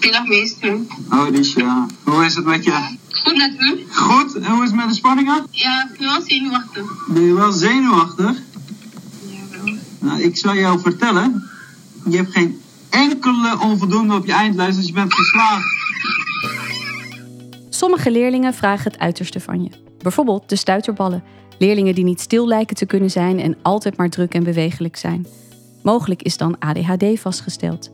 Dag meester. Oh, Alicia. Hoe is het met je? Goed met u? Goed. En hoe is het met de spanningen? Ja, ik ben wel zenuwachtig. Ben je wel zenuwachtig? Ja, wel. Nou, ik zal jou vertellen. Je hebt geen enkele onvoldoende op je eindlijst, dus je bent geslaagd. Sommige leerlingen vragen het uiterste van je. Bijvoorbeeld de stuiterballen. Leerlingen die niet stil lijken te kunnen zijn en altijd maar druk en bewegelijk zijn. Mogelijk is dan ADHD vastgesteld.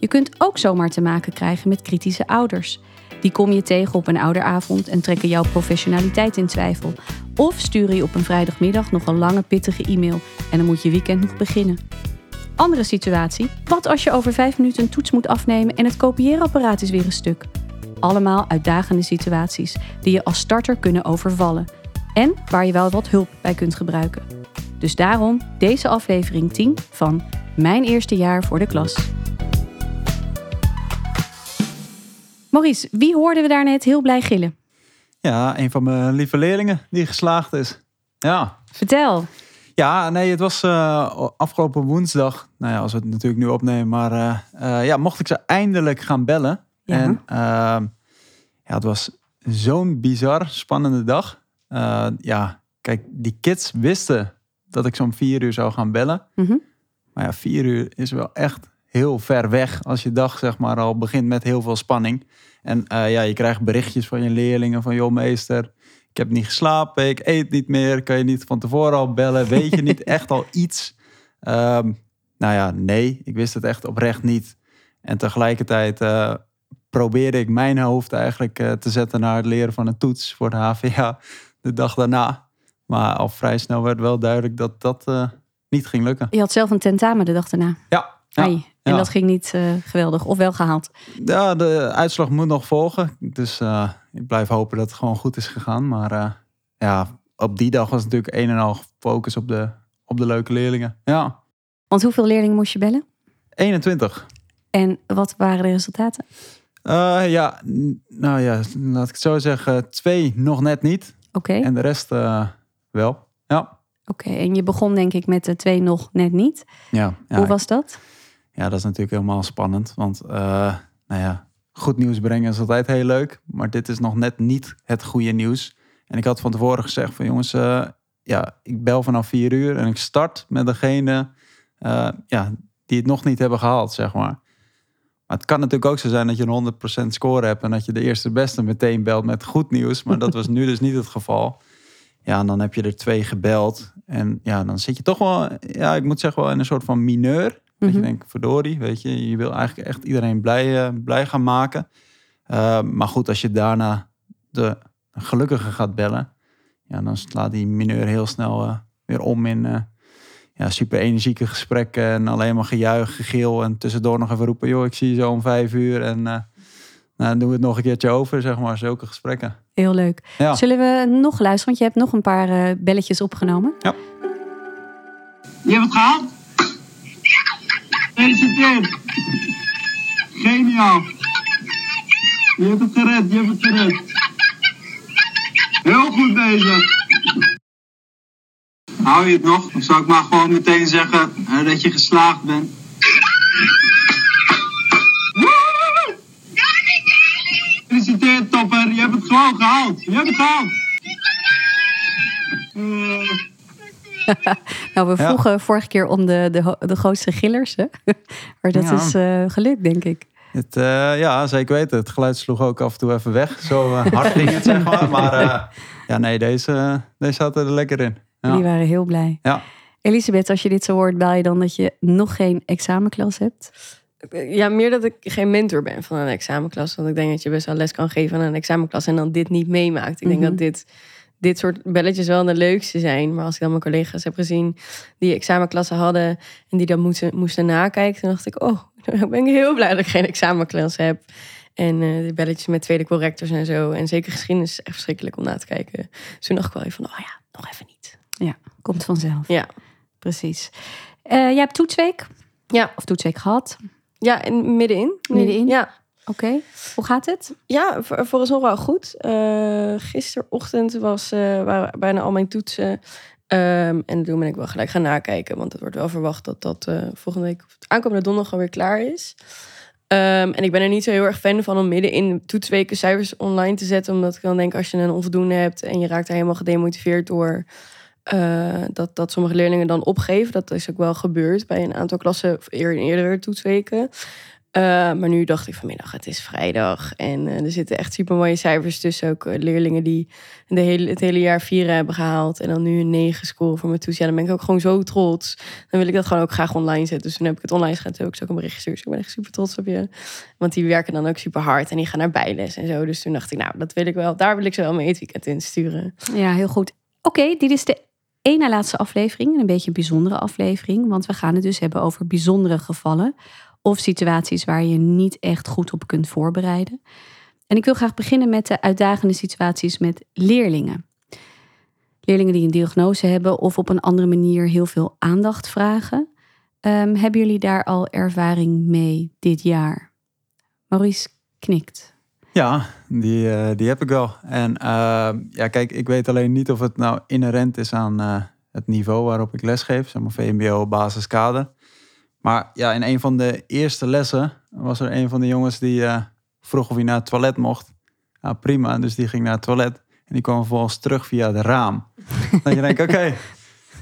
Je kunt ook zomaar te maken krijgen met kritische ouders. Die kom je tegen op een ouderavond en trekken jouw professionaliteit in twijfel. Of sturen je op een vrijdagmiddag nog een lange pittige e-mail en dan moet je weekend nog beginnen. Andere situatie, wat als je over vijf minuten een toets moet afnemen en het kopieerapparaat is weer een stuk? Allemaal uitdagende situaties die je als starter kunnen overvallen en waar je wel wat hulp bij kunt gebruiken. Dus daarom deze aflevering 10 van Mijn eerste jaar voor de klas. Maurice, wie hoorden we daarnet heel blij gillen? Ja, een van mijn lieve leerlingen die geslaagd is. Ja, Vertel. ja nee, het was eh, afgelopen woensdag. Nou ja, als we het natuurlijk nu opnemen. Maar eh, eh, ja, mocht ik ze eindelijk gaan bellen. Ja. En ehm, ja, het was zo'n bizar spannende dag. Ja, kijk, die kids wisten dat ik zo'n vier uur zou gaan bellen. Mhm. Maar ja, vier uur is wel echt heel ver weg als je dag zeg maar al begint met heel veel spanning. En eh, ja, je krijgt berichtjes van je leerlingen van joh meester, ik heb niet geslapen, ik eet niet meer, kan je niet van tevoren al bellen, weet je niet echt al iets? Ehm, nou ja, nee, ik wist het echt oprecht niet. En tegelijkertijd eh, probeerde ik mijn hoofd eigenlijk eh, te zetten naar het leren van een toets voor de HVA de dag daarna. Maar al vrij snel werd wel duidelijk dat dat niet ging lukken. Je had zelf een tentamen de dag daarna. Ja, ja, Ai, en dat ging niet eh, geweldig, of wel gehaald. ja, de uitslag moet nog volgen. Dus eh, ik blijf hopen dat het gewoon goed is gegaan. Maar eh, ja, op die dag was natuurlijk een en al focus op de, op de leuke leerlingen. Ja, Want hoeveel leerlingen moest je bellen? 21. En wat waren de resultaten? Ja, nou ja, laat ik het zo zeggen. Twee nog net niet. Oké, En de rest wel. Ja. oké. En je begon denk ik met de twee nog net niet. Ja, ja, Hoe was dat? Ja, dat is natuurlijk helemaal spannend. Want eh, nou ja, goed nieuws brengen is altijd heel leuk. Maar dit is nog net niet het goede nieuws. En ik had van tevoren gezegd van jongens, eh, ja, ik bel vanaf vier uur en ik start met degene eh, ja, die het nog niet hebben gehaald, zeg maar. Maar het kan natuurlijk ook zo zijn dat je een 100% score hebt en dat je de eerste beste meteen belt met goed nieuws. Maar dat was nu dus niet het geval. Ja, en dan heb je er twee gebeld. En ja, dan zit je toch wel, ja, ik moet zeggen wel in een soort van mineur. Dat je Mhm. denkt, verdorie, weet je, je wil eigenlijk echt iedereen blij, eh, blij gaan maken. Uh, maar goed, als je daarna de gelukkige gaat bellen, ja, dan slaat die mineur heel snel uh, weer om in uh, ja, super energieke gesprekken en alleen maar gejuich, gegil en tussendoor nog even roepen, joh, ik zie je zo om vijf uur en uh, nou, dan doen we het nog een keertje over, zeg maar, zulke gesprekken. Heel leuk. Ja. Zullen we nog luisteren? Want je hebt nog een paar uh, belletjes opgenomen. Ja. Je hebt het gehaald? Gefeliciteerd. Geniaal. Je hebt het gered, je hebt het gered. Heel goed bezig. Hou je het nog? Of zou ik maar gewoon meteen zeggen dat je geslaagd bent? Gefeliciteerd, topper. Je hebt het gewoon gehaald. Je hebt het gehaald. Uh, Nou, we Ja. vroegen vorige keer om de, de, de grootste gillers. Hè? maar dat Ja. is eh, gelukt, denk ik. Het, eh, ja, zeker weten. Het geluid sloeg ook af en toe even weg. Zo eh, hard ging het, zeg maar. Maar eh, ja, nee, deze, deze zat er lekker in. Ja. Die waren heel blij. Ja. Elisabeth, als je dit zo hoort, bel je dan dat je nog geen examenklas hebt? Ja, meer dat ik geen mentor ben van een examenklas. Want ik denk dat je best wel les kan geven aan een examenklas en dan dit niet meemaakt. Ik denk Mhm. dat dit, dit soort belletjes wel de leukste zijn. Maar als ik dan mijn collega's heb gezien die examenklassen hadden en die dan moesten, moesten nakijken, dan dacht ik, oh, dan ben ik heel blij dat ik geen examenklas heb. En eh de belletjes met tweede correctors en zo. En zeker geschiedenis is echt verschrikkelijk om na te kijken. Dus toen dacht ik wel even van, oh ja, nog even niet. Komt vanzelf. Ja. Precies. Eh, jij hebt toetsweek? Ja. Of toetsweek gehad? Ja, en middenin. Middenin? Ja, Oké. Hoe gaat het? Ja, voor, vooralsnog wel goed. Uh, gisterochtend was, uh, waren bijna al mijn toetsen. Um, en toen ben ik wel gelijk gaan nakijken. Want het wordt wel verwacht dat dat uh, volgende week... aankomende donderdag alweer klaar is. Ehm, en ik ben er niet zo heel erg fan van om midden in toetsweken cijfers online te zetten. Omdat ik dan denk, als je een onvoldoende hebt en je raakt daar helemaal gedemotiveerd door, eh, dat, dat sommige leerlingen dan opgeven. Dat is ook wel gebeurd bij een aantal klassen eer- in eerdere toetsweken. Eh, maar nu dacht ik vanmiddag, het is vrijdag. En eh, er zitten echt super mooie cijfers tussen. Ook eh, leerlingen die de hele, het hele jaar vieren hebben gehaald. En dan nu een negen scoren voor mijn toets. Ja, dan ben ik ook gewoon zo trots. Dan wil ik dat gewoon ook graag online zetten. Dus toen heb ik het online gezet. Toen heb ik ook een bericht. Dus ik ben echt super trots op je. Want die werken dan ook super hard. En die gaan naar bijles en zo. Dus toen dacht ik, nou, dat wil ik wel. Daar wil ik ze wel mee het weekend in sturen. Ja, heel goed. Oké, dit is de na laatste aflevering. Een beetje een bijzondere aflevering. Want we gaan het dus hebben over bijzondere gevallen. Of situaties waar je niet echt goed op kunt voorbereiden. En ik wil graag beginnen met de uitdagende situaties met leerlingen. Leerlingen die een diagnose hebben of op een andere manier heel veel aandacht vragen. Ehm, hebben jullie daar al ervaring mee dit jaar? Maurice knikt. Ja, die, eh, die heb ik wel. En eh, ja, kijk, ik weet alleen niet of het nou inherent is aan eh, het niveau waarop ik lesgeef, zeg maar VMBO basiskader. Maar ja, in een van de eerste lessen was er een van de jongens die eh, vroeg of hij naar het toilet mocht. Nou, prima, dus die ging naar het toilet en die kwam vervolgens terug via het raam. Dan je denkt, oké,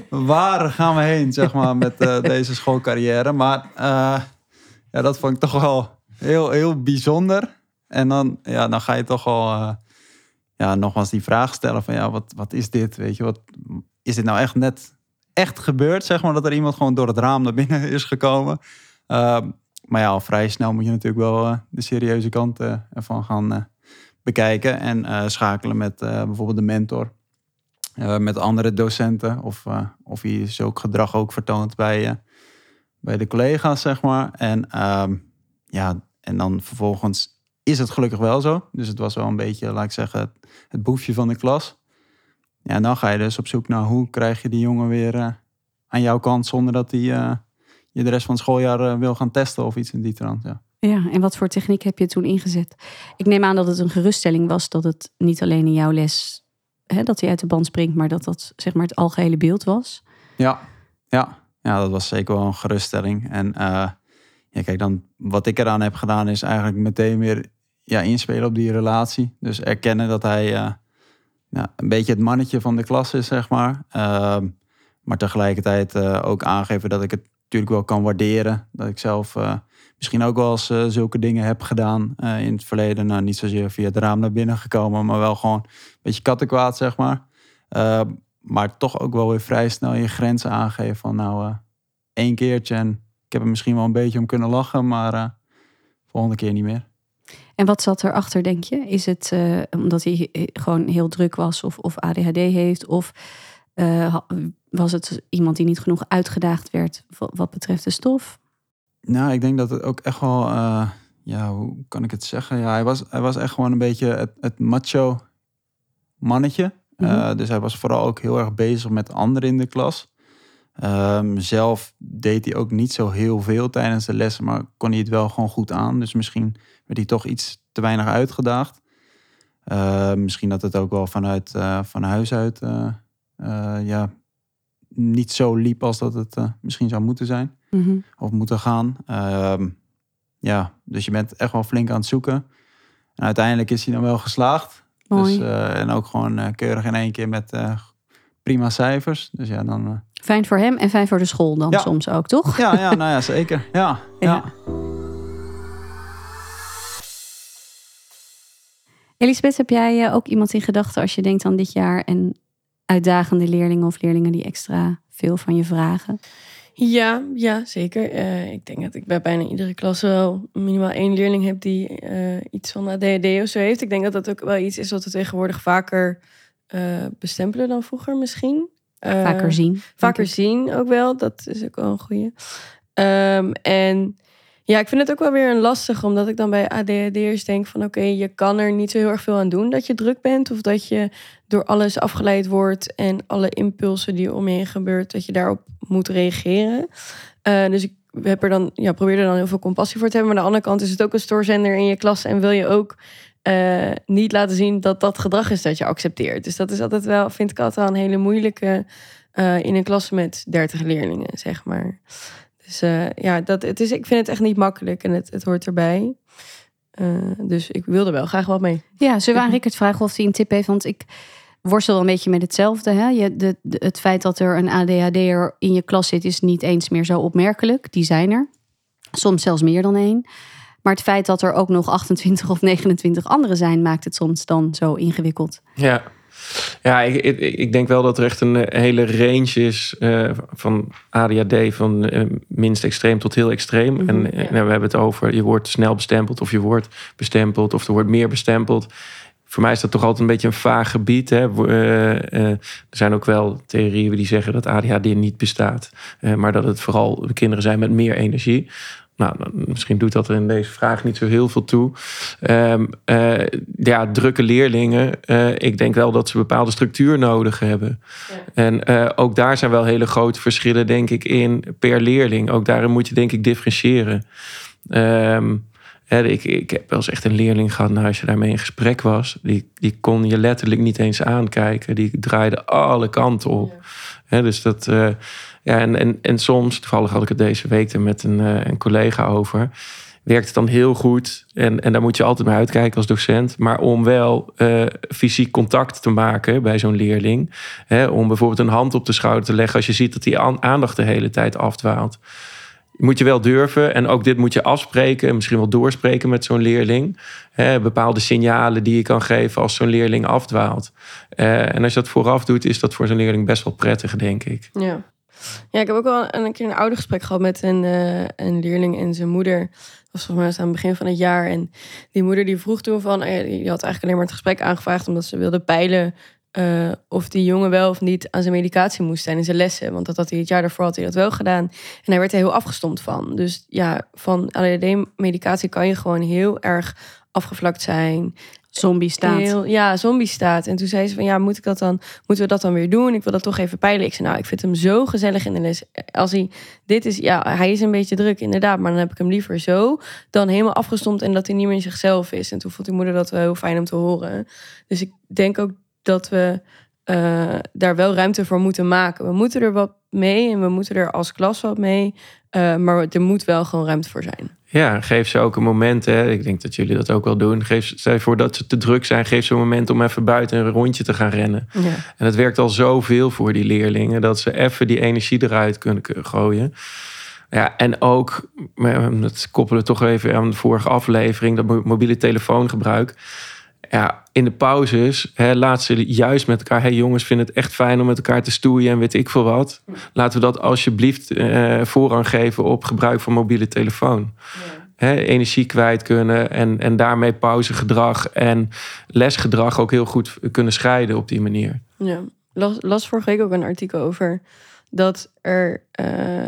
waar gaan we heen, zeg maar, met eh, deze schoolcarrière? Maar eh, ja, dat vond ik toch wel heel, heel bijzonder. En dan, ja, dan ga je toch wel eh, ja, nogmaals die vraag stellen van ja, wat, wat is dit? Weet je, wat is dit nou echt net echt gebeurd? Zeg maar dat er iemand gewoon door het raam naar binnen is gekomen. Ehm, maar ja, al vrij snel moet je natuurlijk wel eh, de serieuze kant eh, ervan gaan eh, bekijken en schakelen met bijvoorbeeld de mentor. met andere docenten of, of hij zulk gedrag ook vertoont bij, bij de collega's, zeg maar. En ehm, ja, en dan vervolgens is het gelukkig wel zo. Dus het was wel een beetje, laat ik zeggen, het boefje van de klas. Ja, en dan ga je dus op zoek naar hoe krijg je die jongen weer eh, aan jouw kant zonder dat hij eh, je de rest van het schooljaar eh, wil gaan testen of iets in die trant. Ja. Ja, en wat voor techniek heb je toen ingezet? Ik neem aan dat het een geruststelling was dat het niet alleen in jouw les hè, dat hij uit de band springt, maar dat dat zeg maar het algehele beeld was. Ja, ja. ja, dat was zeker wel een geruststelling. En ja, kijk, dan wat ik eraan heb gedaan is eigenlijk meteen weer ja, inspelen op die relatie. Dus erkennen dat hij ja, een beetje het mannetje van de klas is, zeg maar. Ehm, maar tegelijkertijd eh, ook aangeven dat ik het natuurlijk wel kan waarderen. Dat ik zelf eh, misschien ook wel eens eh, zulke dingen heb gedaan in het verleden. Nou, niet zozeer via het raam naar binnen gekomen, maar wel gewoon een beetje kattenkwaad, zeg maar. Ehm, maar toch ook wel weer vrij snel je grenzen aangeven van nou, één keertje en ik heb er misschien wel een beetje om kunnen lachen, maar volgende keer niet meer. En wat zat erachter, denk je? Is het eh, omdat hij he- gewoon heel druk was of, of ADHD heeft? Of eh, was het iemand die niet genoeg uitgedaagd werd wa- wat betreft de stof? Nou, ik denk dat het ook echt wel, eh, ja, hoe kan ik het zeggen? Ja, hij was, hij was echt gewoon een beetje het, het macho mannetje. Mhm. Eh, dus hij was vooral ook heel erg bezig met anderen in de klas. Ehm, zelf deed hij ook niet zo heel veel tijdens de lessen, maar kon hij het wel gewoon goed aan. Dus misschien werd hij toch iets te weinig uitgedaagd. Eh, misschien dat het ook wel vanuit eh, van huis uit eh, eh, ja, niet zo liep als dat het misschien zou moeten zijn Mhm. of moeten gaan. Ehm, ja, dus je bent echt wel flink aan het zoeken. En uiteindelijk is hij dan wel geslaagd. Mooi. Dus, en ook gewoon keurig in één keer met prima cijfers. Dus ja, dan. eh, Fijn voor hem en fijn voor de school dan Ja. soms ook, toch? ja, ja, nou ja, zeker. Ja, ja. Ja. Elisabeth, heb jij eh, ook iemand in gedachten als je denkt aan dit jaar en uitdagende leerlingen of leerlingen die extra veel van je vragen? Ja, ja zeker. Eh, ik denk dat ik bij bijna iedere klas wel minimaal één leerling heb die eh, iets van ADHD of zo heeft. Ik denk dat dat ook wel iets is wat we tegenwoordig vaker bestempelen dan vroeger misschien. Eh, Vaker zien. Vaker zien ook wel. Dat is ook wel een goeie. Ehm, en ja, ik vind het ook wel weer een lastig, omdat ik dan bij ADHD'ers denk van oké, je kan er niet zo heel erg veel aan doen dat je druk bent. Of dat je door alles afgeleid wordt en alle impulsen die om je heen gebeurt, dat je daarop moet reageren. Eh, dus ik heb er dan, ja, probeer er dan heel veel compassie voor te hebben. Maar aan de andere kant is het ook een stoorzender in je klas en wil je ook eh, niet laten zien dat dat gedrag is dat je accepteert. Dus dat is altijd wel, vind ik altijd wel een hele moeilijke eh, in een klas met 30 leerlingen, zeg maar. Dus eh, ja, dat, het is, ik vind het echt niet makkelijk en het, het hoort erbij. Dus ik wilde wel graag wat mee. Ja, we aan Rickert vragen of hij een tip heeft? Want ik worstel wel een beetje met hetzelfde. Hè? Je, de- het feit dat er een ADHD'er in je klas zit... is niet eens meer zo opmerkelijk. Die zijn er. Soms zelfs meer dan één. Maar het feit dat er ook nog 28 of 29 anderen zijn... maakt het soms dan zo ingewikkeld. Ja, ja ik, ik, ik denk wel dat er echt een eh, hele range is eh, van ADHD, van eh, minst extreem tot heel extreem. en eh, ja. nou, we hebben het over, je wordt snel bestempeld of je wordt bestempeld of er wordt meer bestempeld. Voor mij is dat toch altijd een beetje een vaag gebied. Hè? Er zijn ook wel theorieën die zeggen dat ADHD niet bestaat. maar dat het vooral kinderen zijn met meer energie. Nou, misschien doet dat er in deze vraag niet zo heel veel toe. Ehm, eh, ja, drukke leerlingen. eh, ik denk wel dat ze bepaalde structuur nodig hebben. En eh, ook daar zijn wel hele grote verschillen, denk ik, in per leerling. Ook daarin moet je, denk ik, differentiëren. Ehm, hè, ik, ik heb wel eens echt een leerling gehad, nou, als je daarmee in gesprek was, die, die kon je letterlijk niet eens aankijken. Die draaide alle kanten op. Hè, dus dat, ja, en, en, en soms, toevallig had ik het deze week er met een, eh, een collega over, werkt het dan heel goed. En, en daar moet je altijd naar uitkijken als docent. Maar om wel eh, fysiek contact te maken bij zo'n leerling, hè, om bijvoorbeeld een hand op de schouder te leggen als je ziet dat die aan- aandacht de hele tijd afdwaalt. Moet je wel durven en ook dit moet je afspreken en misschien wel doorspreken met zo'n leerling. Bepaalde signalen die je kan geven als zo'n leerling afdwaalt. Eh, en als je dat vooraf doet, is dat voor zo'n leerling best wel prettig, denk ik. Ja. Ja, ik heb ook wel een keer een oudergesprek gehad met een, eh, een leerling en zijn moeder. Dat was volgens mij aan het begin van het jaar. En die moeder die vroeg toen van... eh, die had eigenlijk alleen maar het gesprek aangevraagd... omdat ze wilde peilen eh, of die jongen wel of niet aan zijn medicatie moest zijn in zijn lessen. Want dat had hij het jaar daarvoor had hij dat wel gedaan. En hij werd er heel afgestomd van. Dus ja, van ADHD-medicatie kan je gewoon heel erg afgevlakt zijn. Zombie staat. Ja, zombie staat. En toen zei ze van ja, moet ik dat dan, moeten we dat dan weer doen? Ik wil dat toch even peilen. Ik zei nou, ik vind hem zo gezellig in de les. Als hij, dit is, ja, hij is een beetje druk inderdaad, maar dan heb ik hem liever zo dan helemaal afgestomd en dat hij niet meer zichzelf is. En toen vond die moeder dat wel heel fijn om te horen. Dus ik denk ook dat we eh, daar wel ruimte voor moeten maken. We moeten er wat mee en we moeten er als klas wat mee. Eh, maar er moet wel gewoon ruimte voor zijn. Ja, geef ze ook een moment. Hè. Ik denk dat jullie dat ook wel doen. Geef, stel je voor dat ze te druk zijn. Geef ze een moment om even buiten een rondje te gaan rennen. Ja. En het werkt al zoveel voor die leerlingen. Dat ze even die energie eruit kunnen gooien. Ja, en ook, maar dat koppelen we toch even aan de vorige aflevering. Dat mo- mobiele telefoongebruik. Ja, in de pauzes hè, laat ze juist met elkaar... hey jongens, vinden het echt fijn om met elkaar te stoeien en weet ik veel wat. Laten we dat alsjeblieft eh, voorrang geven op gebruik van mobiele telefoon. Hè, energie kwijt kunnen en, en daarmee pauzegedrag en lesgedrag ook heel goed kunnen scheiden op die manier. Ja, las, las vorige week ook een artikel over dat er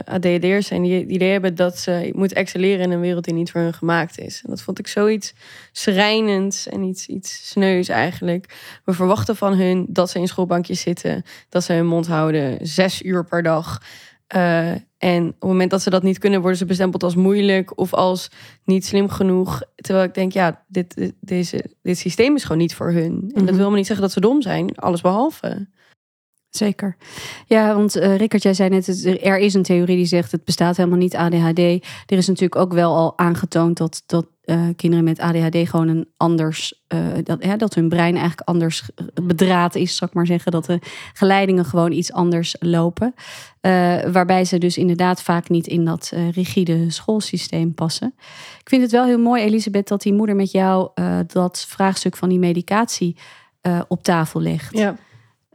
ADHD'ers zijn die het idee hebben dat ze moeten excelleren in een wereld die niet voor hun gemaakt is. En dat vond ik zoiets schrijnends en iets, iets sneus eigenlijk. We verwachten van hun dat ze in schoolbankjes zitten, dat ze hun mond houden, zes uur per dag. Eh, en op het moment dat ze dat niet kunnen, worden ze bestempeld als moeilijk of als niet slim genoeg. Terwijl ik denk, ja, dit, dit, deze, dit systeem is gewoon niet voor hun. En dat Mhm. wil helemaal niet zeggen dat ze dom zijn, alles behalve. Zeker. Ja, want Rickert, jij zei net, er is een theorie die zegt het bestaat helemaal niet ADHD. Er is natuurlijk ook wel al aangetoond dat, dat eh, kinderen met ADHD gewoon een anders, eh, dat, dat hun brein eigenlijk anders bedraad is, zal ik maar zeggen. Dat de geleidingen gewoon iets anders lopen. Waarbij ze dus inderdaad vaak niet in dat rigide schoolsysteem passen. Ik vind het wel heel mooi, Elisabeth, dat die moeder met jou dat vraagstuk van die medicatie op tafel legt. Ja.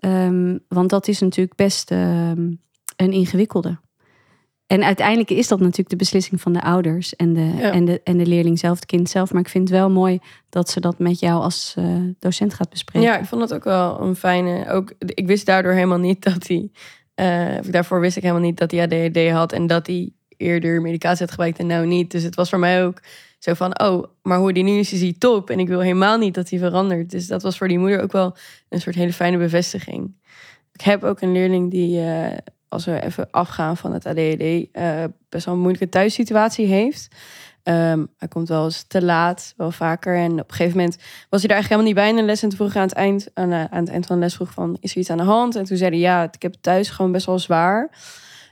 Ehm, want dat is natuurlijk best ehm, een ingewikkelde. En uiteindelijk is dat natuurlijk de beslissing van de ouders en de, Ja. en de, en de leerling zelf, het kind zelf. Maar ik vind het wel mooi dat ze dat met jou als eh, docent gaat bespreken. Ja, ik vond het ook wel een fijne. Ook, ik wist daardoor helemaal niet dat hij. eh, daarvoor wist ik helemaal niet dat hij ADHD had en dat hij eerder medicatie had gebruikt en nou niet. Dus het was voor mij ook zo van, oh, maar hoe die nu is, is hij top. En ik wil helemaal niet dat hij verandert. Dus dat was voor die moeder ook wel een soort hele fijne bevestiging. Ik heb ook een leerling die, eh, als we even afgaan van het ADHD, eh, best wel een moeilijke thuissituatie heeft. Ehm, hij komt wel eens te laat, wel vaker. En op een gegeven moment was hij daar eigenlijk helemaal niet bij in de les. En toen aan het eind, aan, eh, aan het eind van de les vroeg van, is er iets aan de hand? En toen zei hij, ja, ik heb thuis gewoon best wel zwaar.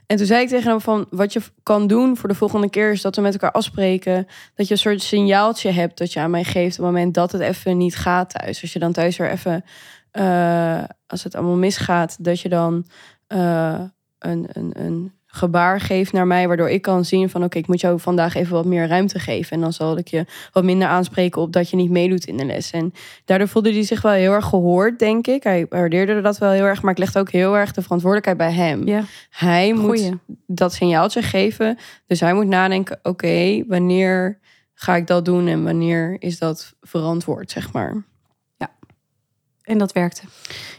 En toen zei ik tegen hem van, wat je kan doen voor de volgende keer... is dat we met elkaar afspreken... dat je een soort signaaltje hebt dat je aan mij geeft... op het moment dat het even niet gaat thuis. Als je dan thuis weer even... eh, als het allemaal misgaat, dat je dan eh, een, een, een gebaar geeft naar mij... waardoor ik kan zien van, oké, ik moet jou vandaag even wat meer ruimte geven. En dan zal ik je wat minder aanspreken op dat je niet meedoet in de les. En daardoor voelde hij zich wel heel erg gehoord, denk ik. Hij waardeerde dat wel heel erg, maar ik legde ook heel erg de verantwoordelijkheid bij hem. Ja, Hij moet dat signaaltje geven. Dus hij moet nadenken, oké, wanneer ga ik dat doen en wanneer is dat verantwoord, zeg maar. En dat werkte.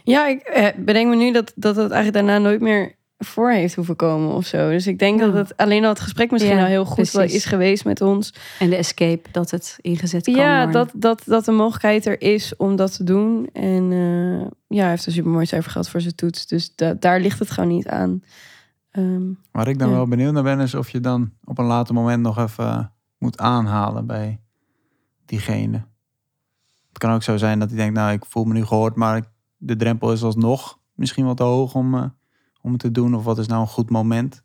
Ja, ik eh, bedenk me nu dat, dat het eigenlijk daarna nooit meer voor heeft hoeven komen of zo. Dus ik denk Ja. dat het alleen al het gesprek misschien Ja, al heel goed wel is geweest met ons. En de escape, dat het ingezet kan Ja, worden. dat, dat, dat de mogelijkheid er is om dat te doen. En eh, ja, hij heeft een supermooi cijfer gehad voor zijn toets. Dus da- daar ligt het gewoon niet aan. Ehm, Waar ik dan Ja. wel benieuwd naar ben, is of je dan op een later moment nog even eh, moet aanhalen bij diegene. Het kan ook zo zijn dat hij denkt, nou, ik voel me nu gehoord, maar de drempel is alsnog misschien wat te hoog om, eh, om het te doen. Of wat is nou een goed moment?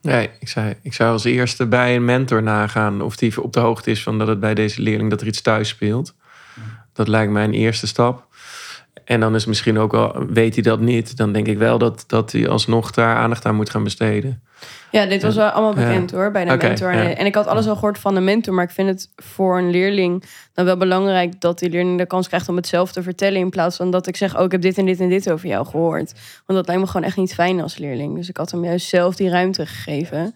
Nee, ik zei, ik zou als eerste bij een mentor nagaan of die op de hoogte is van dat het bij deze leerling dat er iets thuis speelt. Dat lijkt mij een eerste stap. En dan is misschien ook al, weet hij dat niet, dan denk ik wel dat, dat hij alsnog daar aandacht aan moet gaan besteden. Ja, dit was wel allemaal Ja. bekend hoor, bij de mentor. ja. En ik had alles al gehoord van de mentor, maar ik vind het voor een leerling dan wel belangrijk dat die leerling de kans krijgt om het zelf te vertellen. In plaats van dat ik zeg, oh, ik heb dit en dit en dit over jou gehoord. Want dat lijkt me gewoon echt niet fijn als leerling. Dus ik had hem juist zelf die ruimte gegeven.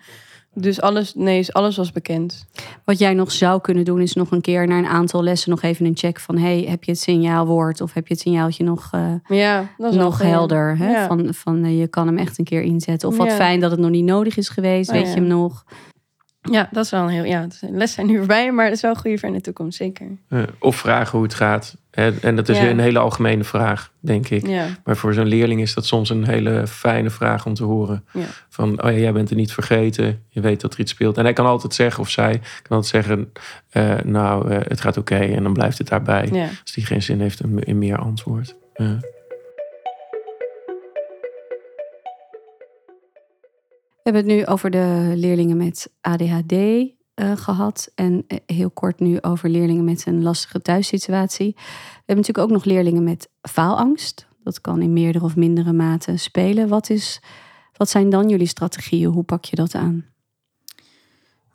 Dus alles, nee, alles was bekend. Wat jij nog zou kunnen doen, is nog een keer na een aantal lessen nog even een check van: hey, heb je het signaalwoord of heb je het signaaltje nog, eh, Ja, dat is wel nog helder? Hè? Ja. Van, van eh, je kan hem echt een keer inzetten. Of wat Ja. fijn dat het nog niet nodig is geweest, Oh, weet je hem nog? Ja, dat is wel een heel. Ja, de les zijn nu voorbij, maar dat is wel een goede voor in de toekomst, zeker. Of vragen hoe het gaat. En dat is Ja. een hele algemene vraag, denk ik. Ja, Maar voor zo'n leerling is dat soms een hele fijne vraag om te horen. Ja. Van, oh ja, jij bent er niet vergeten. Je weet dat er iets speelt. En hij kan altijd zeggen, of zij kan altijd zeggen... eh, nou, eh, het gaat oké. En dan blijft het daarbij. Als die geen zin heeft in, in meer antwoord. Ja. Hebben het nu over de leerlingen met ADHD eh, gehad. En eh, heel kort nu over leerlingen met een lastige thuissituatie. We hebben natuurlijk ook nog leerlingen met faalangst. Dat kan in meerdere of mindere mate spelen. Wat, is, wat zijn dan jullie strategieën? Hoe pak je dat aan?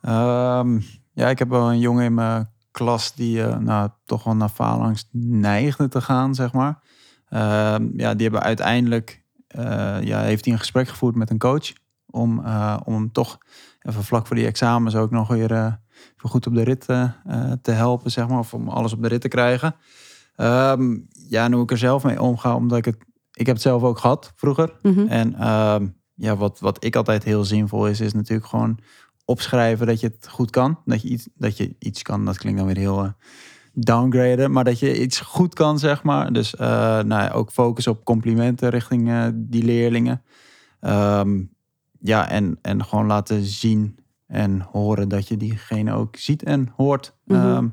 Ehm, ja, ik heb wel een jongen in mijn klas die eh, nou, toch wel naar faalangst neigde te gaan, zeg maar. Ehm, ja, die hebben uiteindelijk, ja, heeft hij een gesprek gevoerd met een coach. Om, eh, om hem toch even vlak voor die examens ook nog weer even goed op de rit eh, te helpen, zeg maar. Of om alles op de rit te krijgen. Ehm, ja, en hoe ik er zelf mee omga, omdat ik het... Ik heb het zelf ook gehad vroeger. Mhm. En ehm, ja, wat, wat ik altijd heel zinvol is, is natuurlijk gewoon opschrijven dat je het goed kan. Dat je iets, dat je iets kan, dat klinkt dan weer heel eh, downgraden, maar dat je iets goed kan, zeg maar. Dus nou, ja, ook focus op complimenten richting die leerlingen. Ehm, ja, en, en gewoon laten zien en horen dat je diegene ook ziet en hoort. Mhm. Ehm,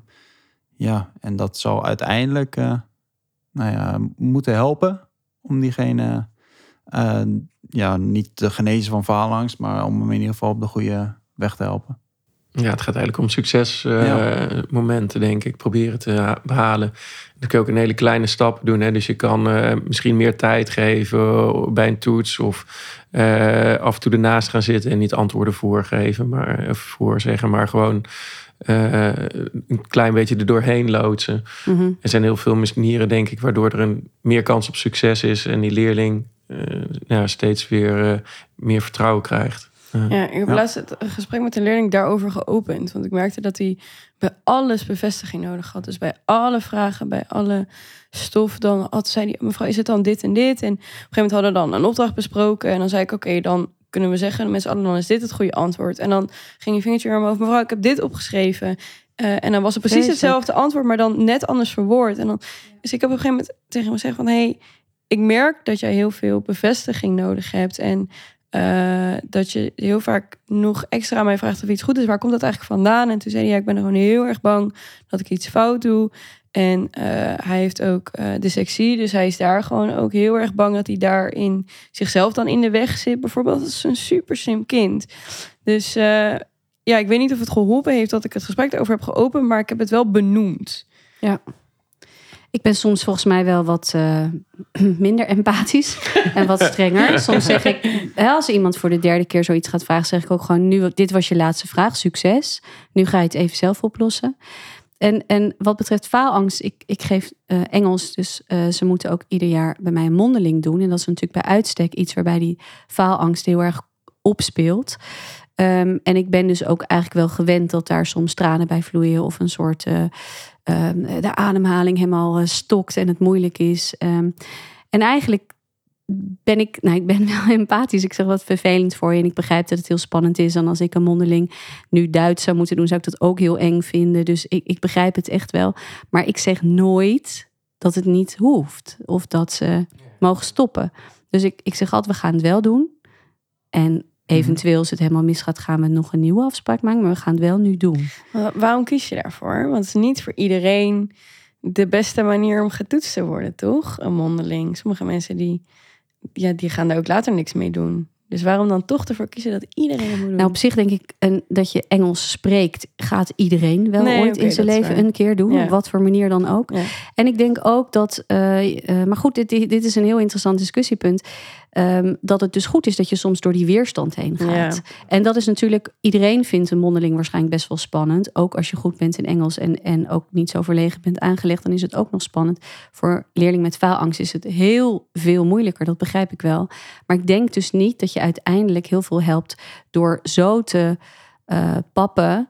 ja, en dat zal uiteindelijk eh, nou ja, moeten helpen om diegene eh, ja, niet te genezen van faalangst, maar om hem in ieder geval op de goede weg te helpen. Ja, het gaat eigenlijk om succesmomenten, denk ik. Proberen te ha- behalen. Dan kun je ook een hele kleine stap doen. Hè? Dus je kan eh, misschien meer tijd geven bij een toets. Of eh, af en toe ernaast gaan zitten en niet antwoorden voorgeven. Maar, of voorzeggen, maar gewoon eh, een klein beetje er doorheen loodsen. Mhm. Er zijn heel veel manieren, denk ik, waardoor er een meer kans op succes is. En die leerling ja, steeds weer meer vertrouwen krijgt. Ja, ik heb Ja. laatst het gesprek met een leerling daarover geopend. Want ik merkte dat hij bij alles bevestiging nodig had. Dus bij alle vragen, bij alle stof. Dan had, zei hij, mevrouw, is het dan dit en dit? En op een gegeven moment hadden we dan een opdracht besproken. En dan zei ik, oké, dan kunnen we zeggen met z'n allen, dan is dit het goede antwoord. En dan ging een vingertje hoofd. Mevrouw, ik heb dit opgeschreven. Eh, en dan was het precies hetzelfde antwoord, maar dan net anders verwoord. En dan, dus ik heb op een gegeven moment tegen hem gezegd van... Hey, ik merk dat jij heel veel bevestiging nodig hebt. En eh, dat je heel vaak nog extra aan mij vraagt of iets goed is. Waar komt dat eigenlijk vandaan? En toen zei hij, ja, ik ben gewoon heel erg bang dat ik iets fout doe. En eh, hij heeft ook eh dyslexie, dus hij is daar gewoon ook heel erg bang dat hij daarin zichzelf dan in de weg zit. Bijvoorbeeld, dat is een super slim kind. Dus ja, ik weet niet of het geholpen heeft dat ik het gesprek erover heb geopend, maar ik heb het wel benoemd. Ik ben soms volgens mij wel wat eh, minder empathisch en wat strenger. Soms zeg ik, als iemand voor de derde keer zoiets gaat vragen, zeg ik ook gewoon: nu, dit was je laatste vraag, succes. Nu ga je het even zelf oplossen. En, en wat betreft faalangst, ik, ik geef eh, Engels, dus eh, ze moeten ook ieder jaar bij mij een mondeling doen. En dat is natuurlijk bij uitstek iets waarbij die faalangst heel erg opspeelt. Ehm, en ik ben dus ook eigenlijk wel gewend dat daar soms tranen bij vloeien of een soort eh, ehm, de ademhaling helemaal eh, stokt en het moeilijk is. Ehm, en eigenlijk ben ik, nou, ik ben wel empathisch. Ik zeg wat vervelend voor je en ik begrijp dat het heel spannend is. En als ik een mondeling nu Duits zou moeten doen, zou ik dat ook heel eng vinden. Dus ik, ik begrijp het echt wel. Maar ik zeg nooit dat het niet hoeft of dat ze mogen stoppen. Dus ik, ik zeg altijd, we gaan het wel doen. En eventueel, als het helemaal mis gaat, gaan we nog een nieuwe afspraak maken. Maar we gaan het wel nu doen. Waarom kies je daarvoor? Want het is niet voor iedereen de beste manier om getoetst te worden, toch? Een mondeling. Sommige mensen die, ja, die gaan daar ook later niks mee doen. Dus waarom dan toch ervoor kiezen dat iedereen het moet doen? Nou, op zich denk ik en dat je Engels spreekt, gaat iedereen wel Nee, ooit in zijn leven een keer doen. Ja. Op wat voor manier dan ook. Ja. En ik denk ook dat, eh, eh, maar goed, dit, dit is een heel interessant discussiepunt. Ehm, dat het dus goed is dat je soms door die weerstand heen gaat. Ja. En dat is natuurlijk, iedereen vindt een mondeling waarschijnlijk best wel spannend. Ook als je goed bent in Engels en, en ook niet zo verlegen bent aangelegd, dan is het ook nog spannend. Voor leerling met faalangst is het heel veel moeilijker, dat begrijp ik wel. Maar ik denk dus niet dat je uiteindelijk heel veel helpt door zo te eh, pappen,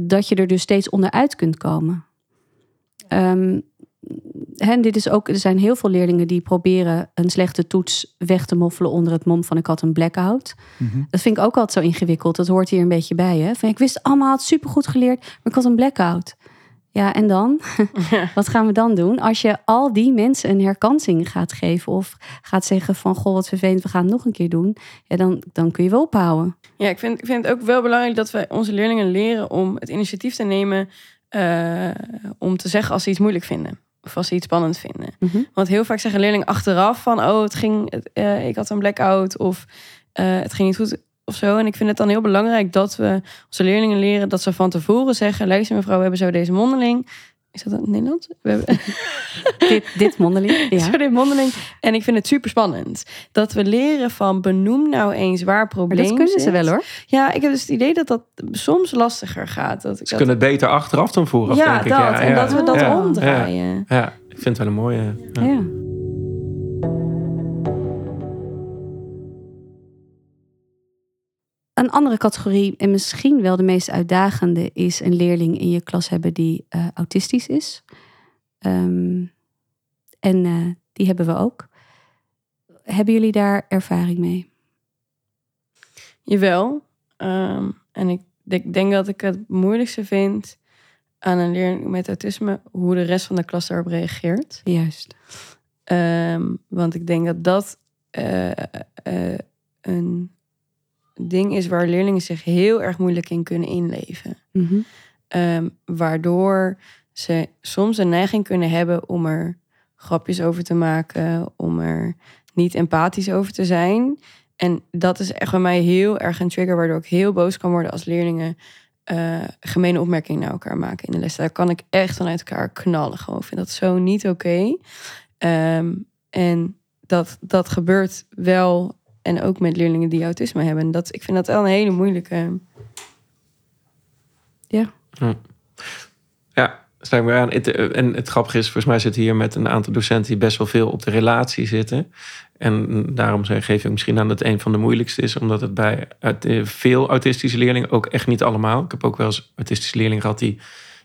dat je er dus steeds onderuit kunt komen. Ehm, en dit is ook, er zijn heel veel leerlingen die proberen een slechte toets weg te moffelen onder het mom van ik had een blackout. Mhm. Dat vind ik ook altijd zo ingewikkeld. Dat hoort hier een beetje bij. Hè? Van, ik wist allemaal, had supergoed geleerd, maar ik had een blackout. Ja, en dan? wat gaan we dan doen? Als je al die mensen een herkansing gaat geven of gaat zeggen van goh, wat vervelend, we gaan het nog een keer doen. Ja, dan, dan kun je wel ophouden. Ja, ik vind, ik vind het ook wel belangrijk dat we onze leerlingen leren om het initiatief te nemen eh, om te zeggen als ze iets moeilijk vinden. Of als ze iets spannend vinden. Mhm. Want heel vaak zeggen leerlingen achteraf van... oh, het ging, eh, ik had een blackout of eh, het ging niet goed of zo. En ik vind het dan heel belangrijk dat we onze leerlingen leren... dat ze van tevoren zeggen... luister mevrouw, we hebben zo deze mondeling. Is dat in het Nederlands? We hebben dit, dit mondeling. Ja. deze mondeling. En ik vind het super spannend. Dat we leren van benoem nou eens waar Maar probleem dat kunnen ze wel hoor. Ja, ik heb dus het idee dat dat soms lastiger gaat. Dat ik Ze dat... kunnen het beter achteraf dan vooraf, ja, denk ik. dat. Ja, en ja, dat we dat ja, omdraaien. Ja, ja, ik vind het wel een mooie. Een andere categorie, en misschien wel de meest uitdagende, is een leerling in je klas hebben die eh, autistisch is. Ehm, en eh, die hebben we ook. Hebben jullie daar ervaring mee? Jawel. Ehm, en ik, ik denk dat ik het moeilijkste vind aan een leerling met autisme... hoe de rest van de klas daarop reageert. Juist. Ehm, want ik denk dat dat eh, een ding is waar leerlingen zich heel erg moeilijk in kunnen inleven. Mhm. Ehm, waardoor ze soms een neiging kunnen hebben om er grapjes over te maken, om er niet empathisch over te zijn. En dat is echt bij mij heel erg een trigger, waardoor ik heel boos kan worden als leerlingen eh gemene opmerkingen naar elkaar maken in de les. Daar kan ik echt vanuit elkaar knallen. Gewoon Ik vind dat zo niet oké. Ehm, en dat, dat gebeurt wel. En ook met leerlingen die autisme hebben. Dat, ik vind dat wel een hele moeilijke. Ja, sluit me aan. Eh, en het grappige is, volgens mij zit hier met een aantal docenten die best wel veel op de relatie zitten. En daarom geef ik misschien aan dat het een van de moeilijkste is, omdat het bij eh, veel autistische leerlingen, ook echt niet allemaal. Ik heb ook wel eens autistische leerlingen gehad die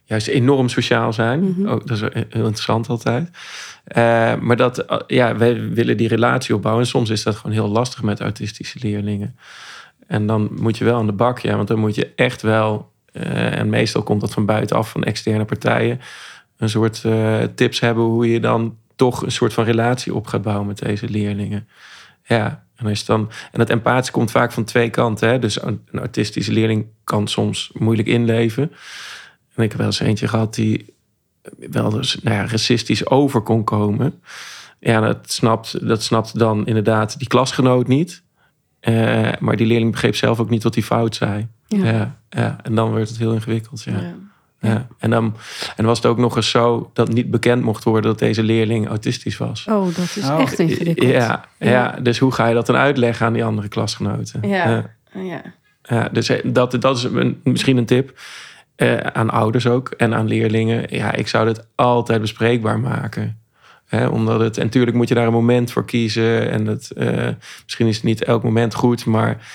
juist enorm sociaal zijn. Mhm. Ook, dat is heel interessant altijd. Eh, maar dat, eh, ja, wij willen die relatie opbouwen. En soms is dat gewoon heel lastig met autistische leerlingen. En dan moet je wel aan de bak, ja, want dan moet je echt wel eh, en meestal komt dat van buitenaf, van externe partijen. Een soort tips hebben hoe je dan toch een soort van relatie op gaat bouwen met deze leerlingen. Ja, En, als dan, en dat empathisch komt vaak van twee kanten. Hè? Dus een een autistische leerling kan soms moeilijk inleven. En ik heb wel eens eentje gehad die wel dus, nou ja, racistisch over kon komen. Ja, dat snapt, dat snapt dan inderdaad die klasgenoot niet. Eh, maar die leerling begreep zelf ook niet wat hij fout zei. Ja. Ja. Ja, en dan werd het heel ingewikkeld. Ja. Ja. Ja. En, dan, en was het ook nog eens zo dat niet bekend mocht worden dat deze leerling autistisch was. Oh, dat is Oh. echt ingewikkeld. Ja, ja, dus hoe ga je dat dan uitleggen aan die andere klasgenoten? Ja. Ja. ja, dus dat, dat is een, misschien een tip eh, aan ouders ook en aan leerlingen. Ja, ik zou dit altijd bespreekbaar maken. Hè, omdat het, en natuurlijk moet je daar een moment voor kiezen. En het, eh, misschien is het niet elk moment goed, maar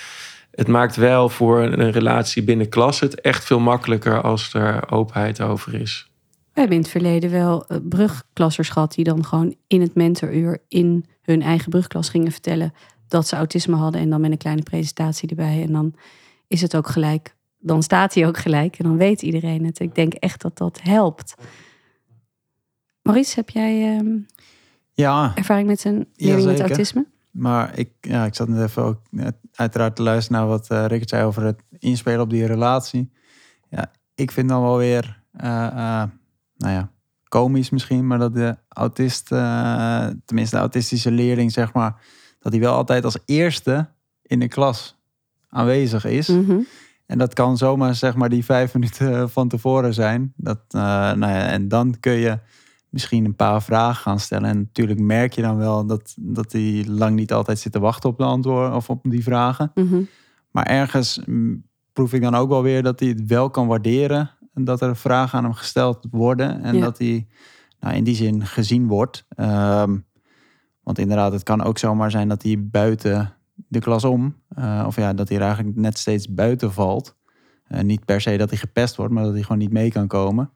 het maakt wel voor een relatie binnen klas het echt veel makkelijker als er openheid over is. We hebben in het verleden wel eh, brugklassers gehad die dan gewoon in het mentoruur in hun eigen brugklas gingen vertellen dat ze autisme hadden en dan met een kleine presentatie erbij. En dan is het ook gelijk, dan staat hij ook gelijk en dan weet iedereen het. Ik denk echt dat dat helpt. Maurice, heb jij ehm, Ja, ervaring met een leerling met autisme? maar ik, ja, ik zat net even ook uiteraard te luisteren naar wat eh Rickert zei over het inspelen op die relatie. Ja, ik vind dan wel weer, eh, nou ja, komisch misschien, maar dat de autist, tenminste de autistische leerling, zeg maar, dat hij wel altijd als eerste in de klas aanwezig is. Mhm. En dat kan zomaar zeg maar die vijf minuten van tevoren zijn. Dat, eh, nou ja, en dan kun je misschien een paar vragen gaan stellen. En natuurlijk merk je dan wel dat, dat hij lang niet altijd zit te wachten op de antwoorden of op die vragen. Mhm. Maar ergens mm, proef ik dan ook wel weer dat hij het wel kan waarderen. En dat er vragen aan hem gesteld worden. En Ja. dat hij nou, in die zin gezien wordt. Ehm, want inderdaad, het kan ook zomaar zijn dat hij buiten de klas om. eh, of ja, dat hij er eigenlijk net steeds buiten valt. Eh, niet per se dat hij gepest wordt, maar dat hij gewoon niet mee kan komen.